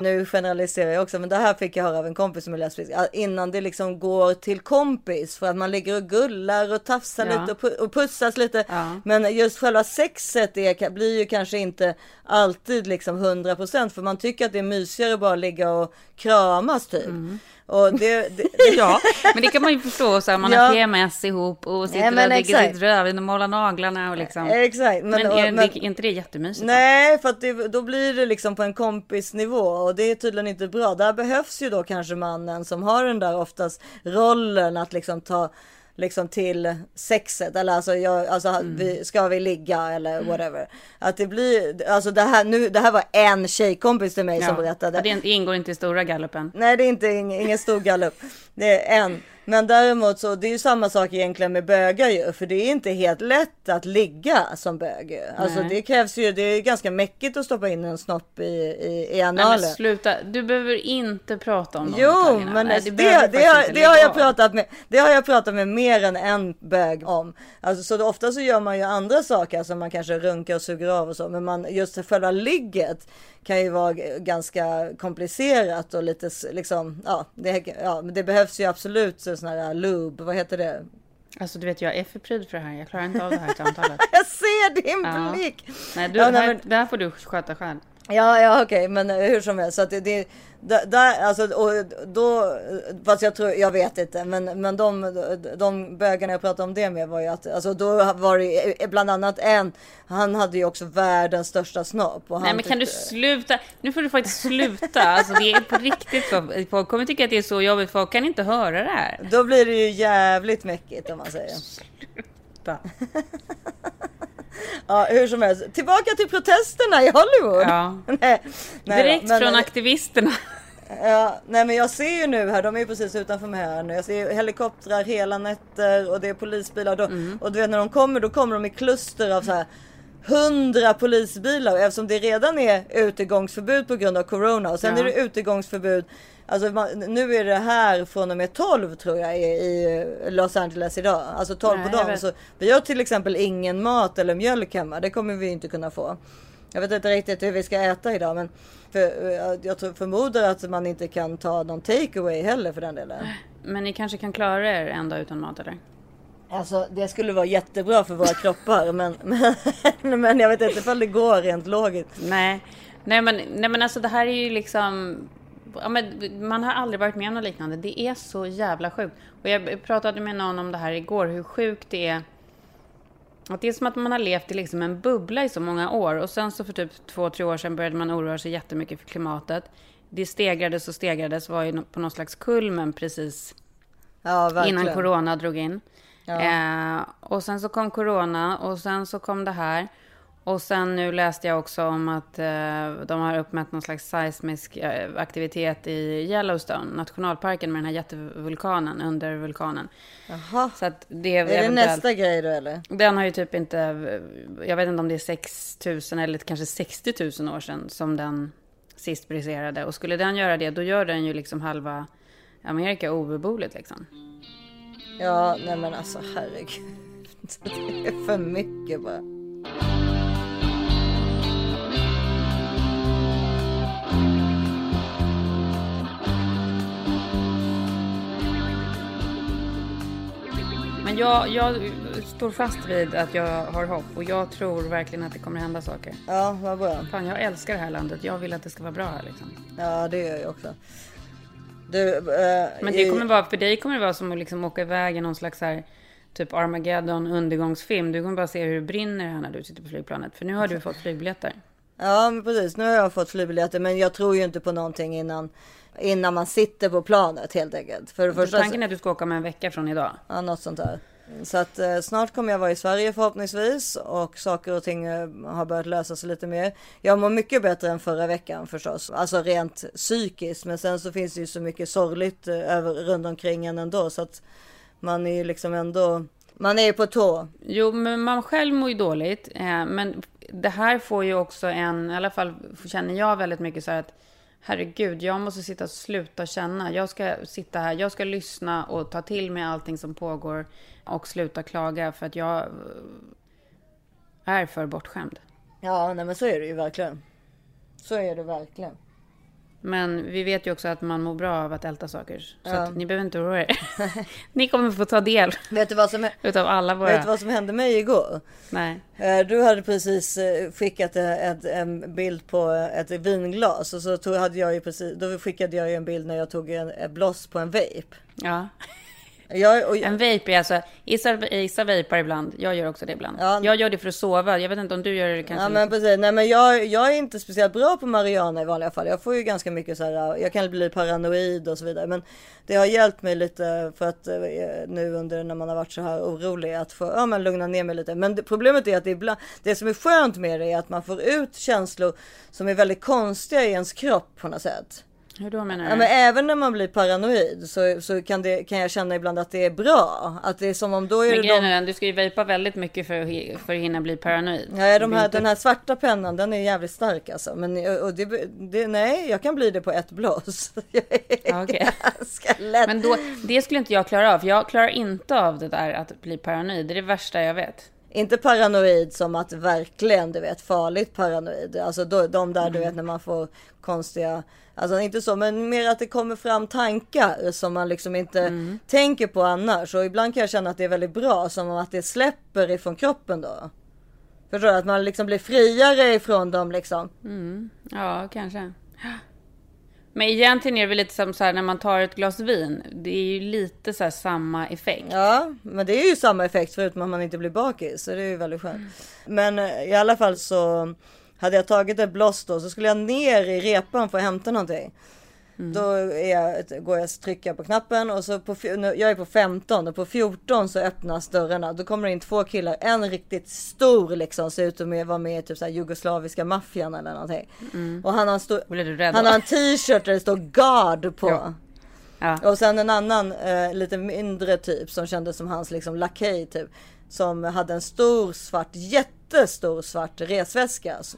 Nu generaliserar jag också, men det här fick jag höra av en kompis som är lesbisk. Innan det liksom går till kompis för att man ligger och gullar och tafsar Ja. lite och, pu- och pussas lite. Ja. Men just själva sexet är, blir ju kanske inte alltid liksom 100% för man tycker att det är mysigare att bara ligga och kramas typ. Mm. Och det, det, (laughs) Ja, men det kan man ju förstå så här, man Ja. har PMS ihop och sitter Ja, men och dricker sitt rödvin och målar naglarna och liksom. Exakt. Men, och- är, men- det, är inte det jättemysigt? Nej, för att det, då blir det liksom på en kompisnivå och det är tydligen inte bra. Där behövs ju då kanske mannen som har den där oftast rollen att liksom ta liksom till sexet eller alltså, jag, alltså vi, ska vi ligga eller whatever. Att det blir, alltså det här nu, det här var en tjejkompis till mig som berättade. Ja, Det ingår inte i stora gallupen. Nej, det är inte ing- ingen stor gallup. Det är en. Men däremot så det är ju samma sak egentligen med bögar ju, för det är inte helt lätt att ligga som bög. ju. Alltså det krävs ju, det är ganska mäckigt att stoppa in en snopp i, i, i Nej, men analen. sluta, du behöver inte prata om de Jo, detaljerna. men Nej, det, det, du har, det, har jag pratat med, det har jag pratat med mer än en bög om. Alltså, så ofta så gör man ju andra saker, alltså man kanske runkar och suger av och så, men man, just själva ligget kan ju vara ganska komplicerat och lite liksom, ja, det, ja, det behövs ju absolut sån här lube, vad heter det? Alltså du vet, jag är för pryd för det här. Jag klarar inte av det här samtalet. (laughs) Jag ser din Ja. blick! Nej, du, Ja, nej, men- det här får du sköta själv. Ja, ja okej, men hur som helst. Så att det, det, där- alltså, och då, fast jag tror, jag vet inte, men, men de, de bögarna jag pratade om det med var ju att, alltså då var det bland annat en, han hade ju också världens största snopp. Nej men kan du tyckte- sluta? Nu får du faktiskt sluta. Alltså det är på riktigt. Folk kommer tycka att det är så jobbigt. Folk kan inte höra det här. Då blir det ju jävligt mäckigt om man säger. Sluta. (laughs) Ja, hur som helst. Tillbaka till protesterna i Hollywood. Ja. (laughs) nej, nej, Direkt men- från aktivisterna. Ja, nej men jag ser ju nu här, de är ju precis utanför mig här nu. Jag ser helikoptrar hela nätter och det är polisbilar. Då, Mm. Och du vet när de kommer, då kommer de i kluster av så här hundra polisbilar. Eftersom det redan är utegångsförbud på grund av corona och sen Ja. är det utegångsförbud. Alltså man, nu är det här från och med 12 tror jag i, Los Angeles idag. Alltså 12 Nej, på dagen. Så vi har till exempel ingen mat eller mjölk hemma. Det kommer vi inte kunna få. Jag vet inte riktigt hur vi ska äta idag men för, eh, jag tror, förmodar att man inte kan ta någon takeaway heller för den delen. Men ni kanske kan klara er en dag utan mat eller? Alltså det skulle vara jättebra för våra kroppar (laughs) men, men, men jag vet inte ifall det går rent logiskt. Nej. Nej men, nej men alltså det här är ju liksom... Ja, men man har aldrig varit med om något liknande. Det är så jävla sjukt. Och jag pratade med någon om det här igår, hur sjukt det är. Att det är som att man har levt i liksom en bubbla i så många år. Och sen så för typ två, tre år sedan började man oroa sig jättemycket för klimatet. Det stegrades och stegrades, var ju på någon slags kulmen precis Ja innan corona drog in. Ja. Eh, och sen så kom corona och sen så kom det här. Och sen nu läste jag också om att eh, de har uppmätt någon slags seismisk eh, aktivitet i Yellowstone, nationalparken med den här jättevulkanen under vulkanen. Jaha. Så att det är, Är det nästa grej då eller? Den har ju typ inte, jag vet inte om det är 6 000 eller kanske 60 000 år sedan som den sist briserade. Och skulle den göra det, då gör den ju liksom halva Amerika obeboeligt liksom. Ja nej men alltså herregud. (laughs) Det är för mycket bara. Jag, jag står fast vid att jag har hopp och jag tror verkligen att det kommer hända saker. Ja vad bra. Fan, jag älskar det här landet. Jag vill att det ska vara bra här liksom. Ja det gör jag också. Du, eh, Men det kommer vara, för dig kommer det vara som att liksom åka iväg i någon slags här, typ Armageddon undergångsfilm. Du kommer bara se hur det brinner här när du sitter på flygplanet. För nu har du fått flygbiljetter. Ja precis, nu har jag fått flygbiljetter men jag tror ju inte på någonting innan, innan man sitter på planet helt enkelt. För det första, Tanken är att du ska åka med en vecka från idag. ja, något sånt där. Så att eh, snart kommer jag vara i Sverige förhoppningsvis och saker och ting eh, har börjat lösa sig lite mer. Jag mår mycket bättre än förra veckan förstås, alltså rent psykiskt. Men sen så finns det ju så mycket sorgligt eh, över, runt omkring en ändå så att man är ju liksom ändå, man är ju på tå. Jo, men man själv mår ju dåligt. Eh, men det här får ju också en, i alla fall känner jag väldigt mycket så här att herregud, jag måste sitta och sluta känna. Jag ska sitta här, jag ska lyssna och ta till mig allting som pågår och sluta klaga för att jag eh, är för bortskämd. Ja, nej men så är det ju verkligen. Så är det verkligen. Men vi vet ju också att man mår bra av att älta saker. Så att ni behöver inte oroa er. (laughs) (laughs) ni kommer få ta del Vet du vad som, utav alla våra... vet du vad som hände mig igår? Nej. Eh, Du hade precis eh, skickat eh, ett, en bild på ett vinglas och så tog, hade jag ju precis, då skickade jag ju en bild när jag tog en, en bloss på en vape. Ja. Jag, och, En vape är alltså... Issa, Issa vapar ibland. Jag gör också det ibland. Ja. Jag gör det för att sova. Jag vet inte om du gör det kanske. Ja men precis, nej men jag, jag är inte speciellt bra på marijuana i vanliga fall. Jag får ju ganska mycket så här, jag kan bli paranoid och så vidare. Men det har hjälpt mig lite för att eh, nu under när man har varit så här orolig att få, ja men lugna ner mig lite. Men det, problemet är att det, ibland, det som är skönt med det är att man får ut känslor som är väldigt konstiga i ens kropp på något sätt. Hur då menar du? Ja, men även när man blir paranoid så, så kan, det, kan jag känna ibland att det är bra. Att det är som om då är Men det de... du ska ju vapa väldigt mycket för att, för att hinna bli paranoid. Nej, de här, inte- den här svarta pennan den är jävligt stark alltså. Men och det, det, nej, jag kan bli det på ett blås. (laughs) Jag är Ja, okej. ganska lätt. Men då, det skulle inte jag klara av. Jag klarar inte av det där att bli paranoid. Det är det värsta jag vet. Inte paranoid som att verkligen, du vet, farligt paranoid. Alltså då, de där, du Mm. vet, när man får konstiga, alltså inte så, men mer att det kommer fram tankar som man liksom inte Mm. tänker på annars. Och ibland kan jag känna att det är väldigt bra, som att det släpper ifrån kroppen då. Förstår du? Att man liksom blir friare ifrån dem liksom. Ja, kanske. Men egentligen är det väl lite som så här när man tar ett glas vin. Det är ju lite så här samma effekt. Ja, men det är ju samma effekt förutom att man inte blir bakis. Så det är ju väldigt skönt. Men eh, i alla fall så hade jag tagit ett bloss då så skulle jag ner i repan för att hämta någonting. Då är jag, går jag och trycker på knappen och så på, jag är på 15 och på 14 så öppnas dörrarna. Då kommer det in två killar. En riktigt stor liksom ser ut att vara med i typ så här jugoslaviska maffian eller någonting. Och han har en stor, han då? har en t-shirt där det står guard på. Ja. Ja. Och sen en annan eh, lite mindre typ som kändes som hans liksom lakej typ. Som hade en stor svart, jättestor svart resväska. Alltså.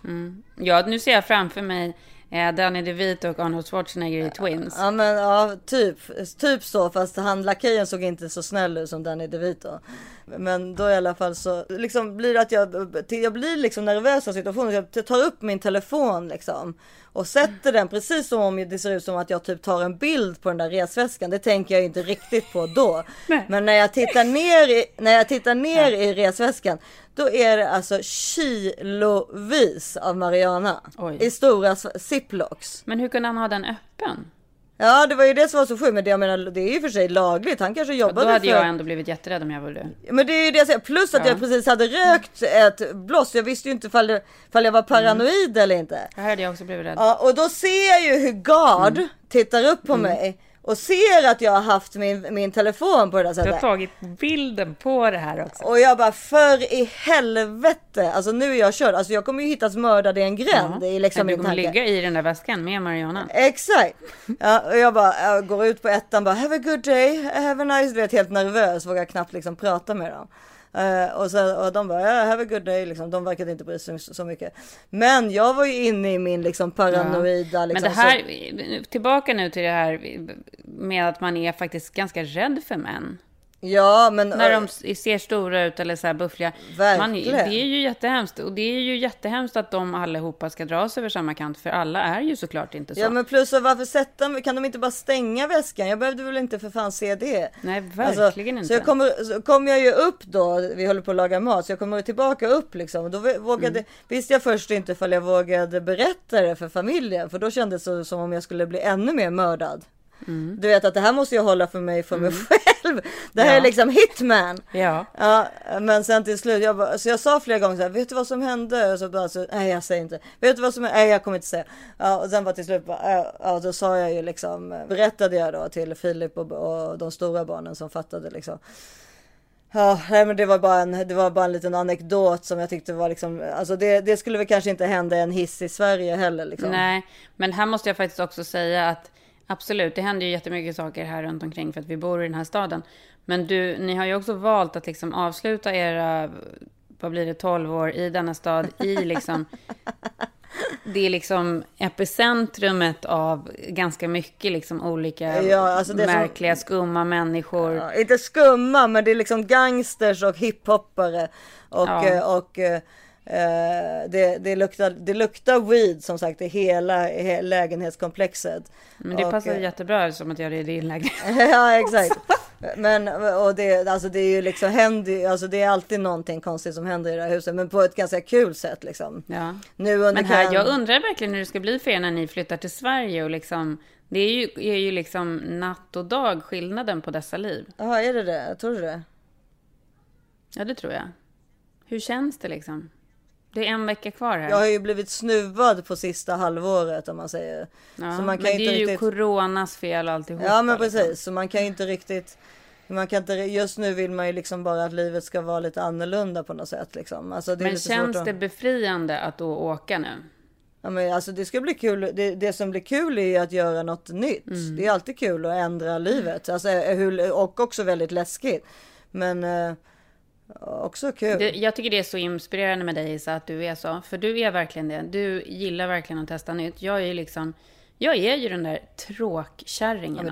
ja, nu ser jag framför mig eh, Danny DeVito och Arnold Schwarzenegger i Twins. Ja men ja, typ, typ så fast han lakejen såg inte så snäll ut som Danny DeVito. Men då i alla fall så liksom blir det att jag, jag blir liksom nervös av situationen. Jag tar upp min telefon liksom och sätter den precis som om det ser ut som att jag typ tar en bild på den där resväskan. Det tänker jag inte riktigt på då. (laughs) Men när jag tittar ner i, när jag tittar ner i resväskan då är det alltså kilovis av Mariana Oj. i stora ziplocks. Men hur kunde han ha den öppen? Ja, det var ju det som var så sjukt. Men det, jag menar, det är ju för sig lagligt. Han kanske Då jobbade hade för... jag ändå blivit jätterädd om jag var du. Men det är ju det jag säger. Plus att Ja. jag precis hade rökt ett bloss. Jag visste ju inte det, ifall jag var paranoid eller inte. Här hade jag också blivit rädd. Ja, och då ser jag ju hur Gard Mm. tittar upp på mig. Och ser att jag har haft min, min telefon på det där Jag har sättet. tagit bilden på det här också. Och jag bara för i helvete. Alltså nu är jag körd. Alltså jag kommer ju hittas mördad i en gränd. Det är liksom du kommer tanke. ligga i den där väskan med Mariana. Exakt. Ja, och jag bara jag går ut på ettan bara have a good day, have a nice, du vet helt nervös, vågar knappt liksom prata med dem. Eh, och, så, och de bara yeah, have a good day, liksom. de verkade inte bry sig så, så mycket. Men jag var ju inne i min liksom paranoida liksom. Men det här, tillbaka nu till det här med att man är faktiskt ganska rädd för män. Ja men. När de ser stora ut eller så här buffliga. Man, det är ju jättehemskt. Och det är ju jättehemskt att de allihopa ska dras över samma kant. För alla är ju såklart inte så. Ja men plus varför sätta kan de inte bara stänga väskan? Jag behövde väl inte för fan se det. Nej, Alltså, verkligen inte. Så jag kommer, så kom jag ju upp då, vi håller på att laga mat, så jag kommer tillbaka upp liksom. Och då vågade, Mm. visste jag först inte ifall jag vågade berätta det för familjen. För då kändes det som om jag skulle bli ännu mer mördad. Mm. Du vet att det här måste jag hålla för mig, för mig själv. Det här Ja. är liksom hitman. Ja. Ja, men sen till slut, jag bara, så jag sa flera gånger så här, vet du vad som hände? Och så bara, så, nej jag säger inte. Vet du vad som hände? Nej jag kommer inte säga. Ja, och sen bara till slut, bara, ja, då sa jag ju liksom, berättade jag då till Filip och, och de stora barnen som fattade liksom. Ja, nej, men det var bara en, det var bara en liten anekdot som jag tyckte var liksom, alltså det, det skulle väl kanske inte hända en hiss i Sverige heller liksom. Nej, men här måste jag faktiskt också säga att absolut, det händer ju jättemycket saker här runt omkring för att vi bor i den här staden. Men du, ni har ju också valt att liksom avsluta era, vad blir det, 12 år i denna stad i liksom (laughs) det är liksom epicentrumet av ganska mycket liksom olika Ja, alltså det som- märkliga, skumma människor. Ja, inte skumma, men det är liksom gangsters och hiphoppare. Och, Ja. eh, och eh, det, det, luktar, det luktar weed som sagt i hela, hela lägenhetskomplexet. Men det och, passar eh, jättebra som att göra det i din lägenhet. (laughs) ja exakt. Men och det, alltså det är ju liksom händer, alltså det är alltid någonting konstigt som händer i det här huset. Men på ett ganska kul sätt liksom. Ja. Nu under Men här, kan- jag undrar verkligen hur det ska bli för er när ni flyttar till Sverige och liksom det är ju, är ju liksom natt och dag skillnaden på dessa liv. Ja, är det det? Tror du det? Ja, det tror jag. Hur känns det liksom? Det är en vecka kvar här. Jag har ju blivit snuvad på sista halvåret om man säger. ja, så man kan men inte det är ju riktigt... coronas fel och alltihopa. Ja men precis, Liksom. så man kan ju inte riktigt man kan inte, just nu vill man ju liksom bara att livet ska vara lite annorlunda på något sätt liksom. Alltså, Men känns svårt det att, befriande att då åka nu? ja, men alltså det ska bli kul. Det, det som blir kul är ju att göra något nytt. Mm. Det är alltid kul att ändra livet. Alltså, hur, och också väldigt läskigt. Men eh, också kul. Det, jag tycker det är så inspirerande med dig Isa, att du är så. För du är verkligen det. Du gillar verkligen att testa nytt. Jag är ju liksom, jag är ju den där tråkkärringen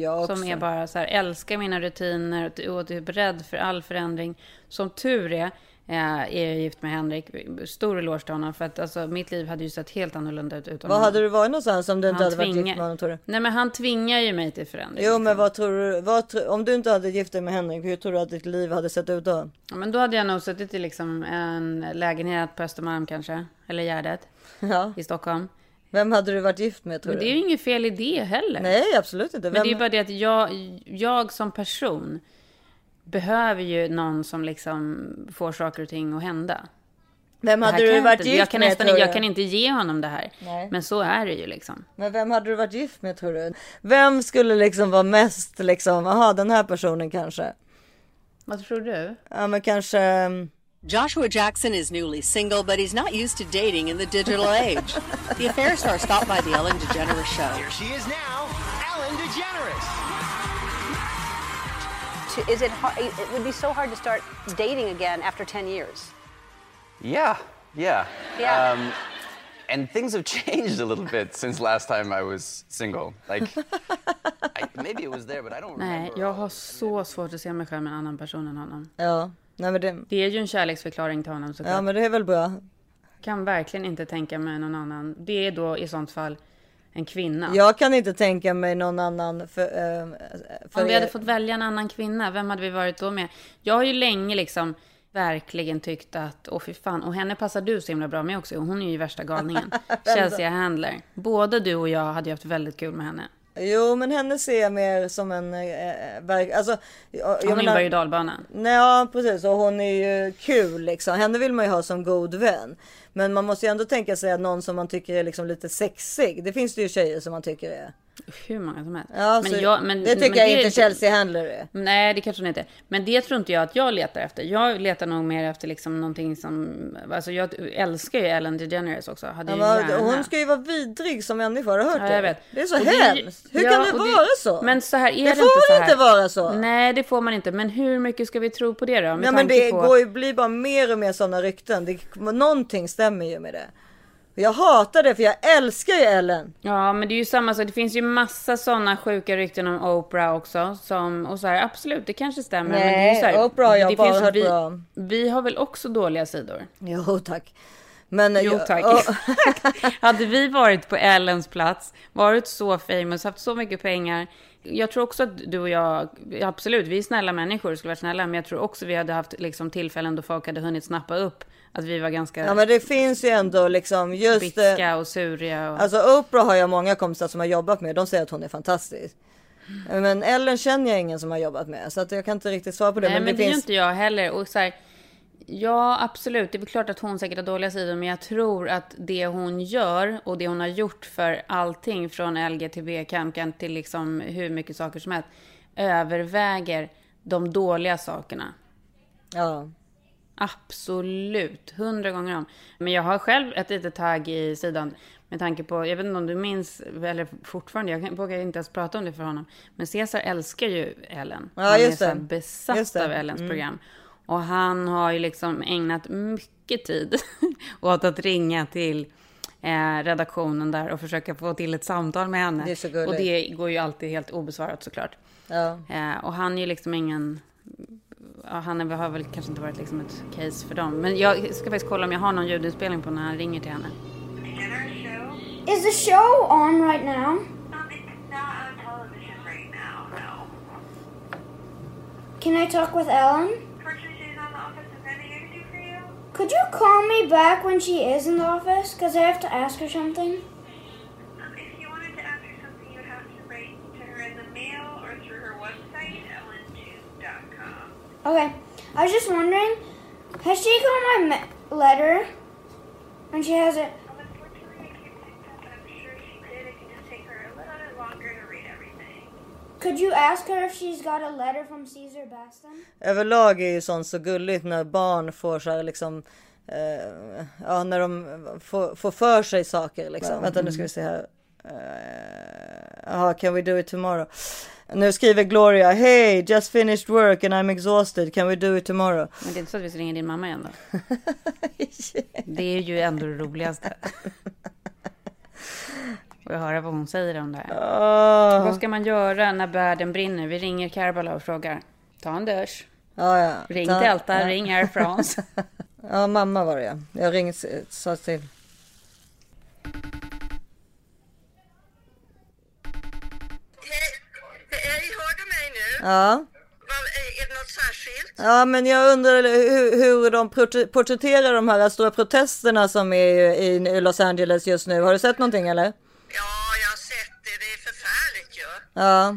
Ja, alltså. är. Som är bara så här, älskar mina rutiner och, och typ rädd för all förändring. Som tur är, är jag gift med Henrik. Stor eloge till honom. För att alltså, mitt liv hade ju sett helt annorlunda ut utan honom. hade du varit någonstans om du inte hade varit gift tvingar- med honom tror du? Nej men han tvingar ju mig till förändring. Jo liksom. men vad tror du, vad, tro- om du inte hade gift dig med Henrik, hur tror du att ditt liv hade sett ut då? Ja, men då hade jag nog suttit i liksom en lägenhet på Östermalm kanske. Eller Gärdet (laughs) Ja. i Stockholm. Vem hade du varit gift med tror Men du? det är ju inget fel i det heller. Nej absolut inte. Men det är ju Vem... bara det att jag, jag som person behöver ju någon som liksom får saker och ting att hända. Vem hade du jag varit gift jag kan med nästan, tror Jag du? kan inte ge honom det här. Nej. Men så är det ju liksom. Men vem hade du varit gift med tror du? Vem skulle liksom vara mest liksom, aha den här personen kanske? Vad tror du? Ja men kanske, mm, Joshua Jackson is newly single, but he's not used to dating in the digital age. the affair star stopped by the Ellen DeGeneres show. Here she is now, to- is it hard, it would be so hard to start dating again after 10 years Yeah, yeah. Yeah. Um, and things have (laughs) changed a little bit since last time I was single. Like, I, maybe it was there, but I don't Nej, remember. jag har så svårt att se mig själv med en annan person än honom. ja. Nej men det, Det är ju en kärleksförklaring till honom såklart. ja men det är väl bra. Kan verkligen inte tänka mig någon annan. Det är då i sånt fall en kvinna. Jag kan inte tänka mig någon annan för, eh, för Om vi er. hade fått välja en annan kvinna, vem hade vi varit då med? Jag har ju länge liksom verkligen tyckt att, åh fy fan, och henne passar du så himla bra med också, hon är ju värsta galningen. (laughs) Chelsea Handler. Både du och jag hade ju haft väldigt kul med henne. Jo men henne ser jag mer som en, eh, verk, alltså. Jag, jag Hon är menar- ju berg och dalbana. Nej, ja precis och hon är ju kul liksom. Henne vill man ju ha som god vän. Men man måste ju ändå tänka sig att någon som man tycker är liksom lite sexig. Det finns det ju tjejer som man tycker är. Hur många som helst. Ja, Men jag- men- det tycker men jag det inte Chelsea Handler är. Nej, det kanske hon inte. Men det tror inte jag att jag letar efter. Jag letar nog mer efter liksom någonting som... Alltså jag älskar ju Ellen DeGeneres också. Hade Ja, ju hon ska ju vara vidrig som människa, har du hört Ja, det? jag vet. Det är så Och det- hemskt. Hur ja, kan det vara så? Men så här är Det det, får inte här. inte vara så. Nej, det får man inte. Men hur mycket ska vi tro på det då? Med Nej men det på... går ju, blir bara mer och mer sådana rykten. Det, någonting stämmer ju med det. Jag hatar det för jag älskar ju Ellen. Ja, men det är ju samma sak. Det finns ju massa sådana sjuka rykten om Oprah också. Som, och så här, absolut, det kanske stämmer. men det är ju Nej, så här, Oprah har jag bara hört vi, bra. vi har väl också dåliga sidor? Jo tack. Men, Jo jag- tack. och- (laughs) Hade vi varit på Ellens plats, varit så famous, haft så mycket pengar. Jag tror också att du och jag, absolut, vi är snälla människor, skulle vara snälla, men jag tror också vi hade haft liksom, tillfällen då folk hade hunnit snappa upp att vi var ganska Ja men det finns ju ändå liksom just bitska och suriga. Och... Alltså Oprah har jag många kompisar som har jobbat med. De säger att hon är fantastisk. Men Ellen känner jag ingen som har jobbat med. Så att jag kan inte riktigt svara på det. Nej, men, men, det, det, finns... inte jag heller. Och så här, ja, absolut. Det är klart att hon säkert har dåliga sidor, men jag tror att det hon gör och det hon har gjort för allting från LGTB-kampen till liksom hur mycket saker som helst överväger de dåliga sakerna. Ja. Absolut, hundra gånger om. Men jag har själv ett litet tagg i sidan med tanke på, jag vet inte om du minns, eller fortfarande, jag vågar inte ens prata om det för honom. Men Cesar älskar ju Ellen. Ja, han är så besatt av Ellens Mm. program. Och han har ju liksom ägnat mycket tid (laughs) åt att ringa till eh, redaktionen där och försöka få till ett samtal med henne. Det är så gulligt. och det går ju alltid helt obesvarat såklart. Ja. Eh, och han är ju liksom ingen... Ja, han är- har väl kanske inte varit liksom ett case för dem. Men jag ska faktiskt kolla om jag har någon ljudinspelning på när han ringer till henne. Is the show on right now? Can I talk with Ellen? Could you call me back when she is in the office? Because I have to ask her something. Okay. I was just wondering, has she got my letter? And she has it. Could you ask her if she's got a letter from Caesar Baston? Överlag är ju sånt så gulligt när barn får så här liksom eh, ja, när de får, får för sig saker liksom. Vänta nu ska vi se här. Eh, Jaha, can we do it tomorrow? Nu skriver Gloria, hey, just finished work and I'm exhausted, can we do it tomorrow? Men det är inte så att vi ringa din mamma igen då? (laughs) Det är ju ändå det roligaste. (laughs) Och jag höra vad hon säger om det här. Ah. Vad ska man göra när världen brinner? Vi ringer Karbala och frågar. Ta en dusch. Ja, ja. Ring Ta- Delta, ja. ring Air France. (laughs) Ja, mamma var det ja. Jag ringde, sa till. Hej, hör du mig nu? Ja. Är det något särskilt? Ja, men jag undrar hur, hur de portr- porträtterar de här stora protesterna som är i i Los Angeles just nu. Har du sett någonting eller? Ja, jag har sett det. Det är förfärligt ju. Ja.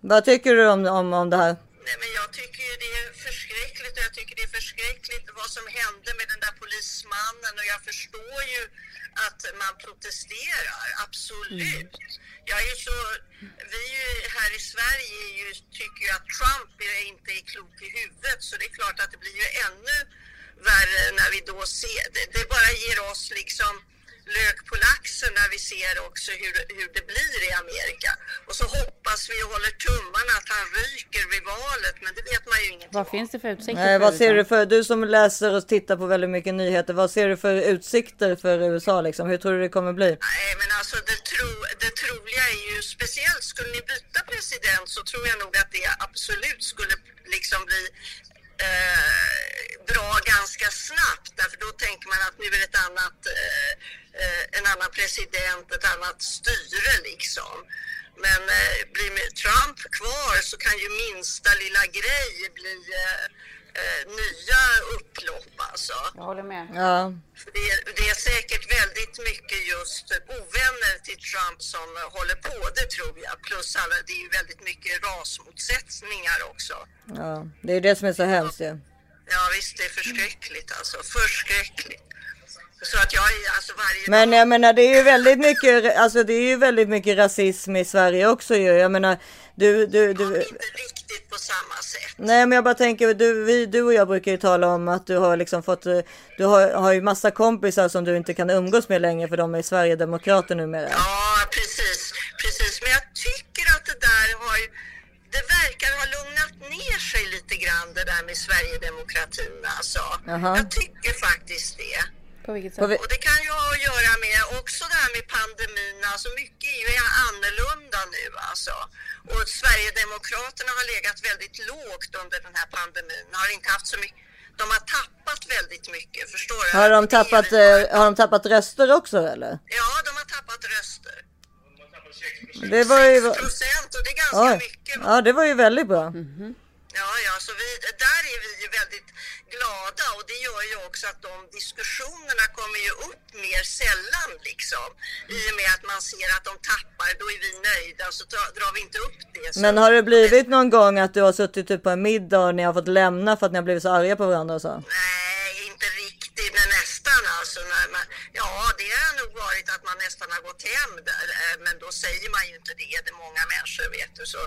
Vad tycker du om, om, om det här? Nej, men jag tycker ju det är förskräckligt och jag tycker det är förskräckligt vad som hände med den där polismannen och jag förstår ju att man protesterar, absolut. Jag är så, vi är ju här i Sverige ju, tycker ju att Trump är, inte är klok i huvudet så det är klart att det blir ju ännu värre när vi då ser, det, det bara ger oss liksom lök på laxen när vi ser också hur, hur det blir i Amerika. Och så hoppas vi och håller tummarna att han ryker vid valet, men det vet man ju ingenting vad finns det för utsikter Nej, för vad ser du för, du som läser och tittar på väldigt mycket nyheter, vad ser du för utsikter för USA liksom? Hur tror du det kommer bli? Nej, men alltså det, tro, det troliga är ju speciellt, skulle ni byta president så tror jag nog att det absolut skulle liksom bli eh, bra ganska snabbt. Därför då tänker man att nu är det ett annat, eh, eh, en annan president, ett annat styre liksom. Men eh, blir Trump kvar så kan ju minsta lilla grej bli eh, eh, nya upplopp alltså. Jag håller med. Ja. För Det är, det är säkert väldigt mycket just ovänner till Trump som håller på, det tror jag. Plus alla, det är ju väldigt mycket rasmotsättningar också. Ja, det är det som är så hemskt ju. Ja visst, det är förskräckligt alltså. Förskräckligt. Så att jag alltså varje Men jag menar det är ju väldigt mycket, alltså det är ju väldigt mycket rasism i Sverige också ju. Jag menar, du, du, du. riktigt på samma sätt. Nej men jag bara tänker, du, vi, du och jag brukar ju tala om att du har liksom fått, eh, du har, har ju massa kompisar som du inte kan umgås med längre för de är Sverigedemokrater numera. Ja, precis, precis. Men jag tycker att det där har ju, det verkar ha lugnat ner sig lite grann det där med Sverigedemokratin alltså. Jaha. Jag tycker faktiskt det. På vilket vi- Och det kan ju ha att göra med också det här med pandemin, alltså mycket är ju annorlunda nu alltså. Och Sverigedemokraterna har legat väldigt lågt under den här pandemin, har inte haft så mycket, de har tappat väldigt mycket, förstår du? Har de tappat, eh, har de tappat röster också eller? Ja, de har tappat röster. Det var ju... procent och det är ganska Oj. mycket. Ja det var ju väldigt bra. Ja, ja, så vi, där är vi ju väldigt glada och det gör ju också att de diskussionerna kommer ju upp mer sällan liksom. I och med att man ser att de tappar, då är vi nöjda så drar, vi inte upp det. Men har det blivit någon gång att du har suttit typ på en middag och ni har fått lämna för att ni har blivit så arga på varandra och så? Nej, inte riktigt, men nästan alltså. När man, ja, det har nog varit att man nästan har gått hem där, eh, men då säger man ju inte det. Det är många människor vet du. Så,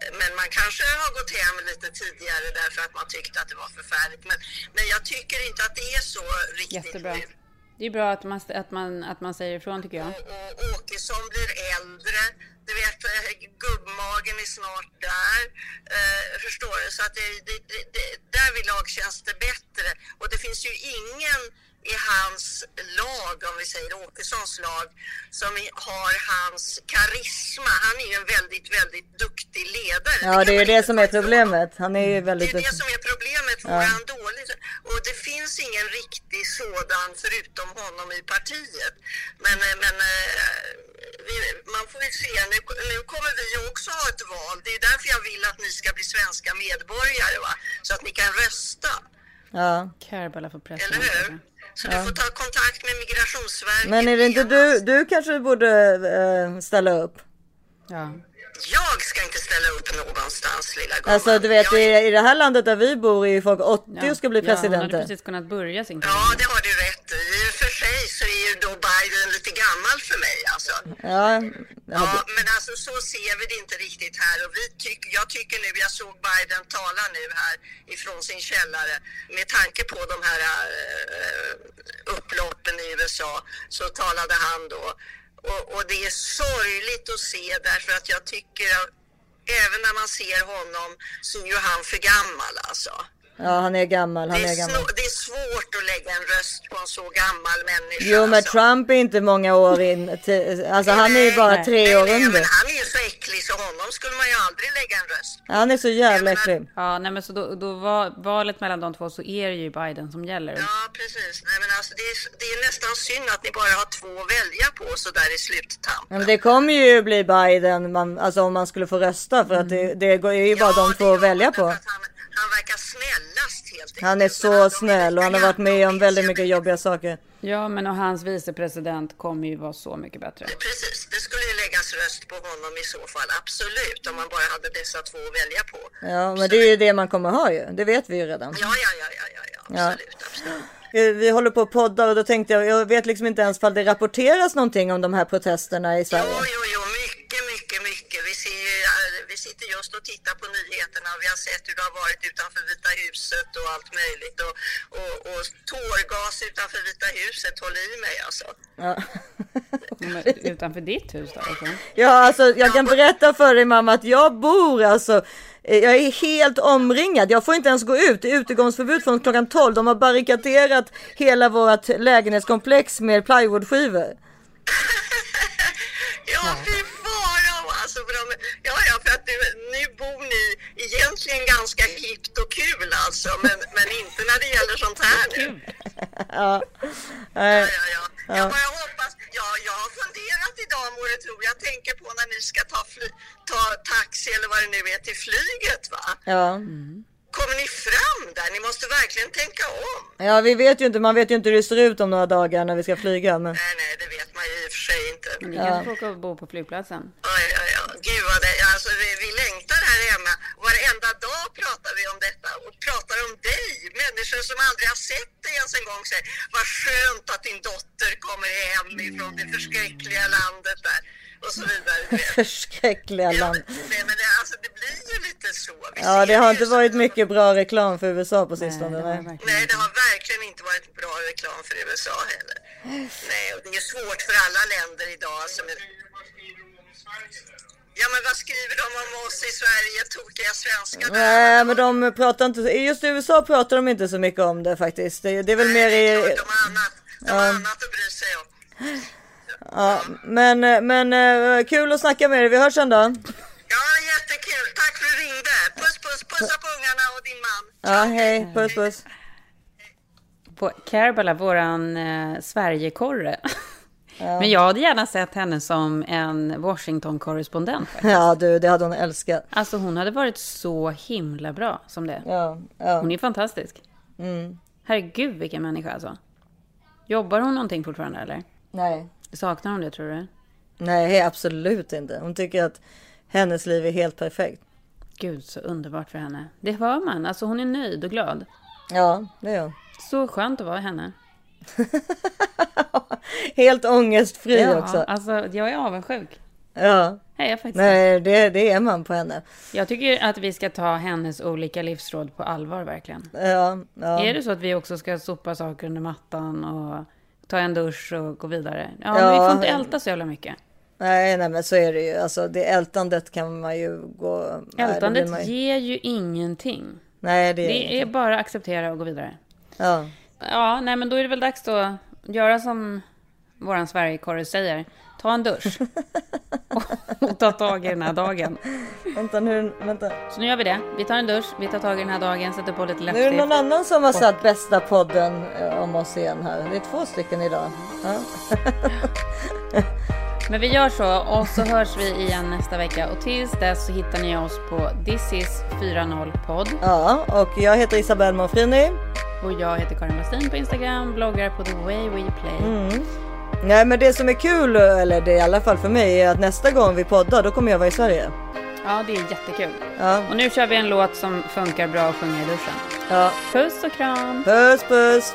eh, men man kanske har gått hem lite tidigare därför att man tyckte att det var förfärligt. Men, men jag tycker inte att det är så riktigt Jättebra. nu. Det är bra att man, att man, att man säger ifrån tycker jag. Och Åkesson blir äldre. Du vet, eh, gubbmagen är snart där. Eh, förstår du? Så att det, det, det, det, därvidlag känns det bättre. Och det finns ju ingen i hans lag, om vi säger Åkessons lag, som har hans karisma. Han är ju en väldigt, väldigt duktig ledare. Ja, det är ju det som är problemet. Han är ju väldigt... Det är det som är problemet. Ja. Vore han dålig? Och det finns ingen riktig sådan förutom honom i partiet. Men, eh, men eh, vi, man får ju se. Nu, nu kommer vi ju också ha ett val. Det är därför jag vill att ni ska bli svenska medborgare. Va? Så att ni kan rösta. Ja. Kerbala för pressen. Eller hur? Så du Ja. får ta kontakt med Migrationsverket. Men är det inte du, du kanske borde eh, ställa upp? Ja. Jag ska inte ställa upp någonstans, lilla gumman. Alltså du vet i, i det här landet där vi bor är ju folk 80 och ska bli Ja, hon hade presidenter. precis kunnat börja sin Ja, det har du rätt i. I och för sig så är ju då Biden lite gammal för mig alltså. Ja, Ja, men alltså så ser vi det inte riktigt här och vi tycker, jag tycker nu, jag såg Biden tala nu här ifrån sin källare med tanke på de här eh, upploppen i USA så talade han då och, och det är sorgligt att se därför att jag tycker att även när man ser honom så är ju han för gammal alltså. Ja han är gammal, han Det är är, gammal. det är svårt att lägga en röst på en så gammal människa. Jo men alltså. Trump är inte många år in, alltså han är ju bara tre år Nej, under. men han är ju så äcklig så honom skulle man ju aldrig lägga en röst Han är så jävla äcklig. Ja, nej men så då, då var valet mellan de två så är det ju Biden som gäller. Ja, precis. Nej, men alltså, det, är, det är nästan synd att ni bara har två att välja på så där i sluttamp. Ja, Men det kommer ju bli Biden, man, alltså om man skulle få rösta för att det, det går- är ju bara de två att välja på. Han verkar snällast helt enkelt. Han är så snäll och han har varit med om väldigt mycket jobbiga saker. Ja, men och hans vicepresident kommer ju vara så mycket bättre. Precis, det skulle ju läggas röst på honom i så fall, absolut, om man bara hade dessa två att välja på. Ja men det är ju det man kommer ha ju, det vet vi ju redan. Ja, ja, ja, ja, ja, ja. Ja. Eh, Vi håller på att podda och då tänkte jag, jag vet liksom inte ens fall det rapporteras någonting om de här protesterna i Sverige. Jo, jo, jo, mycket, mycket, mycket. Vi, ser, ju, vi sitter just och tittar på nyheterna och vi har sett hur det har varit utanför Vita huset och allt möjligt. Och, och, och tårgas utanför Vita huset, håll i mig alltså. Ja. (laughs) Utanför ditt hus då? Alltså. Ja, alltså jag kan berätta för dig mamma att jag bor alltså, eh, jag är helt omringad. Jag får inte ens gå ut. Det är utegångsförbud från klockan 12. De har barrikaderat hela vårt lägenhetskomplex med plywoodskivor. (laughs) Ja, fy. För de, ja, ja, för att nu, nu bor ni egentligen ganska hippt och kul alltså, men, men inte när det gäller sånt här nu. Ja. Nej. Jag bara hoppas, ja, jag har funderat idag må det tro. Jag tänker på när ni ska ta, fly, ta taxi eller vad det nu är till flyget va? Ja. Kommer ni fram där? Ni måste verkligen tänka om. ja, vi vet ju inte. Man vet ju inte hur det ser ut om några dagar när vi ska flyga. Men... Nej, nej, det vet man ju i och för sig inte. Men ni Ja. kanske får åka och bo på flygplatsen? Ja, ja, ja. Gud vad det, alltså vi, vi längtar här hemma. Varenda dag pratar vi om detta och pratar om dig. Människor som aldrig har sett dig ens en gång säger vad skönt att din dotter kommer hem ifrån det förskräckliga landet där och så vidare. (laughs) Förskräckliga land. Nej, men det, alltså, det blir så. Vi Ja, det har inte varit mycket bra reklam för USA på sistone. Nej, Nej, det har verkligen inte varit bra reklam för USA heller. Nej, och det är svårt för alla länder idag. Alltså, men... Ja, men vad skriver de om oss i Sverige, tokiga svenskar? Nej, men de pratar inte, just i USA pratar de inte så mycket om det faktiskt. Det, det är väl mer i... Ja. Ja, men, men eh, kul att snacka med dig. Vi hörs sen då. Ja, jättekul. Tack för att du ringde. Puss, puss, pussa på ungarna och din man. Ja, hej. Puss, puss. På Kerbala, våran eh, Sverigekorre. Men jag hade gärna sett henne som en Washington-korrespondent. Ja, du, det hade hon älskat. Alltså hon hade varit så himla bra som det. Ja, ja. Hon är fantastisk. Mm. Herregud vilken människa alltså. Jobbar hon någonting fortfarande eller? Nej. Saknar hon det tror du? Nej, absolut inte. Hon tycker att hennes liv är helt perfekt. Gud så underbart för henne. Det hör man. Alltså hon är nöjd och glad. Ja, det är hon. Så skönt att vara henne. (laughs) Helt ångestfri ja, också. alltså jag är avundsjuk. Ja. Nej, Nej, det, det är man på henne. Jag tycker att vi ska ta hennes olika livsråd på allvar verkligen. Ja, ja. Är det så att vi också ska sopa saker under mattan och ta en dusch och gå vidare? Ja, Ja. vi får inte älta så jävla mycket. Nej, nej, men så är det ju. Alltså, det ältandet kan man ju gå... nej, det Ältandet ju- ger ju ingenting. Nej, det är Det är bara att acceptera och gå vidare. Ja. Ja, nej men då är det väl dags att göra som våran Sverigekorre säger. Ta en dusch. och, (laughs) (laughs) och ta tag i den här dagen. Vänta nu, vänta. Så nu gör vi det. Vi tar en dusch, vi tar tag i den här dagen, sätter på lite Nu är läppstift. det någon annan som har satt bästa podden eh, om oss igen här. Det är två stycken idag. Ja. (laughs) Men vi gör så och så hörs vi igen nästa vecka. Och tills dess så hittar ni oss på This is 40 podd. ja, och jag heter Isabelle Monfrini. Och jag heter Karin Westin på Instagram, bloggar på The Way We Play. Mm. Nej men det som är kul, eller det är i alla fall för mig, är att nästa gång vi poddar då kommer jag vara i Sverige. Ja, det är jättekul. Ja. Och nu kör vi en låt som funkar bra att sjunga i duschen. Ja. Puss och kram! Puss puss!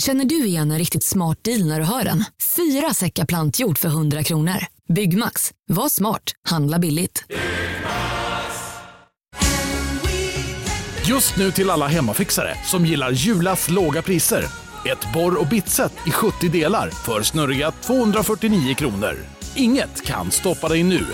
Känner du igen en riktigt smart deal när du hör den? Fyra säckar plantjord för 100 kronor. Byggmax. Var smart. Handla billigt. Just nu till alla hemmafixare som gillar Julas låga priser. Ett borr och bitset i 70 delar för snurriga 249 kronor. Inget kan stoppa dig nu.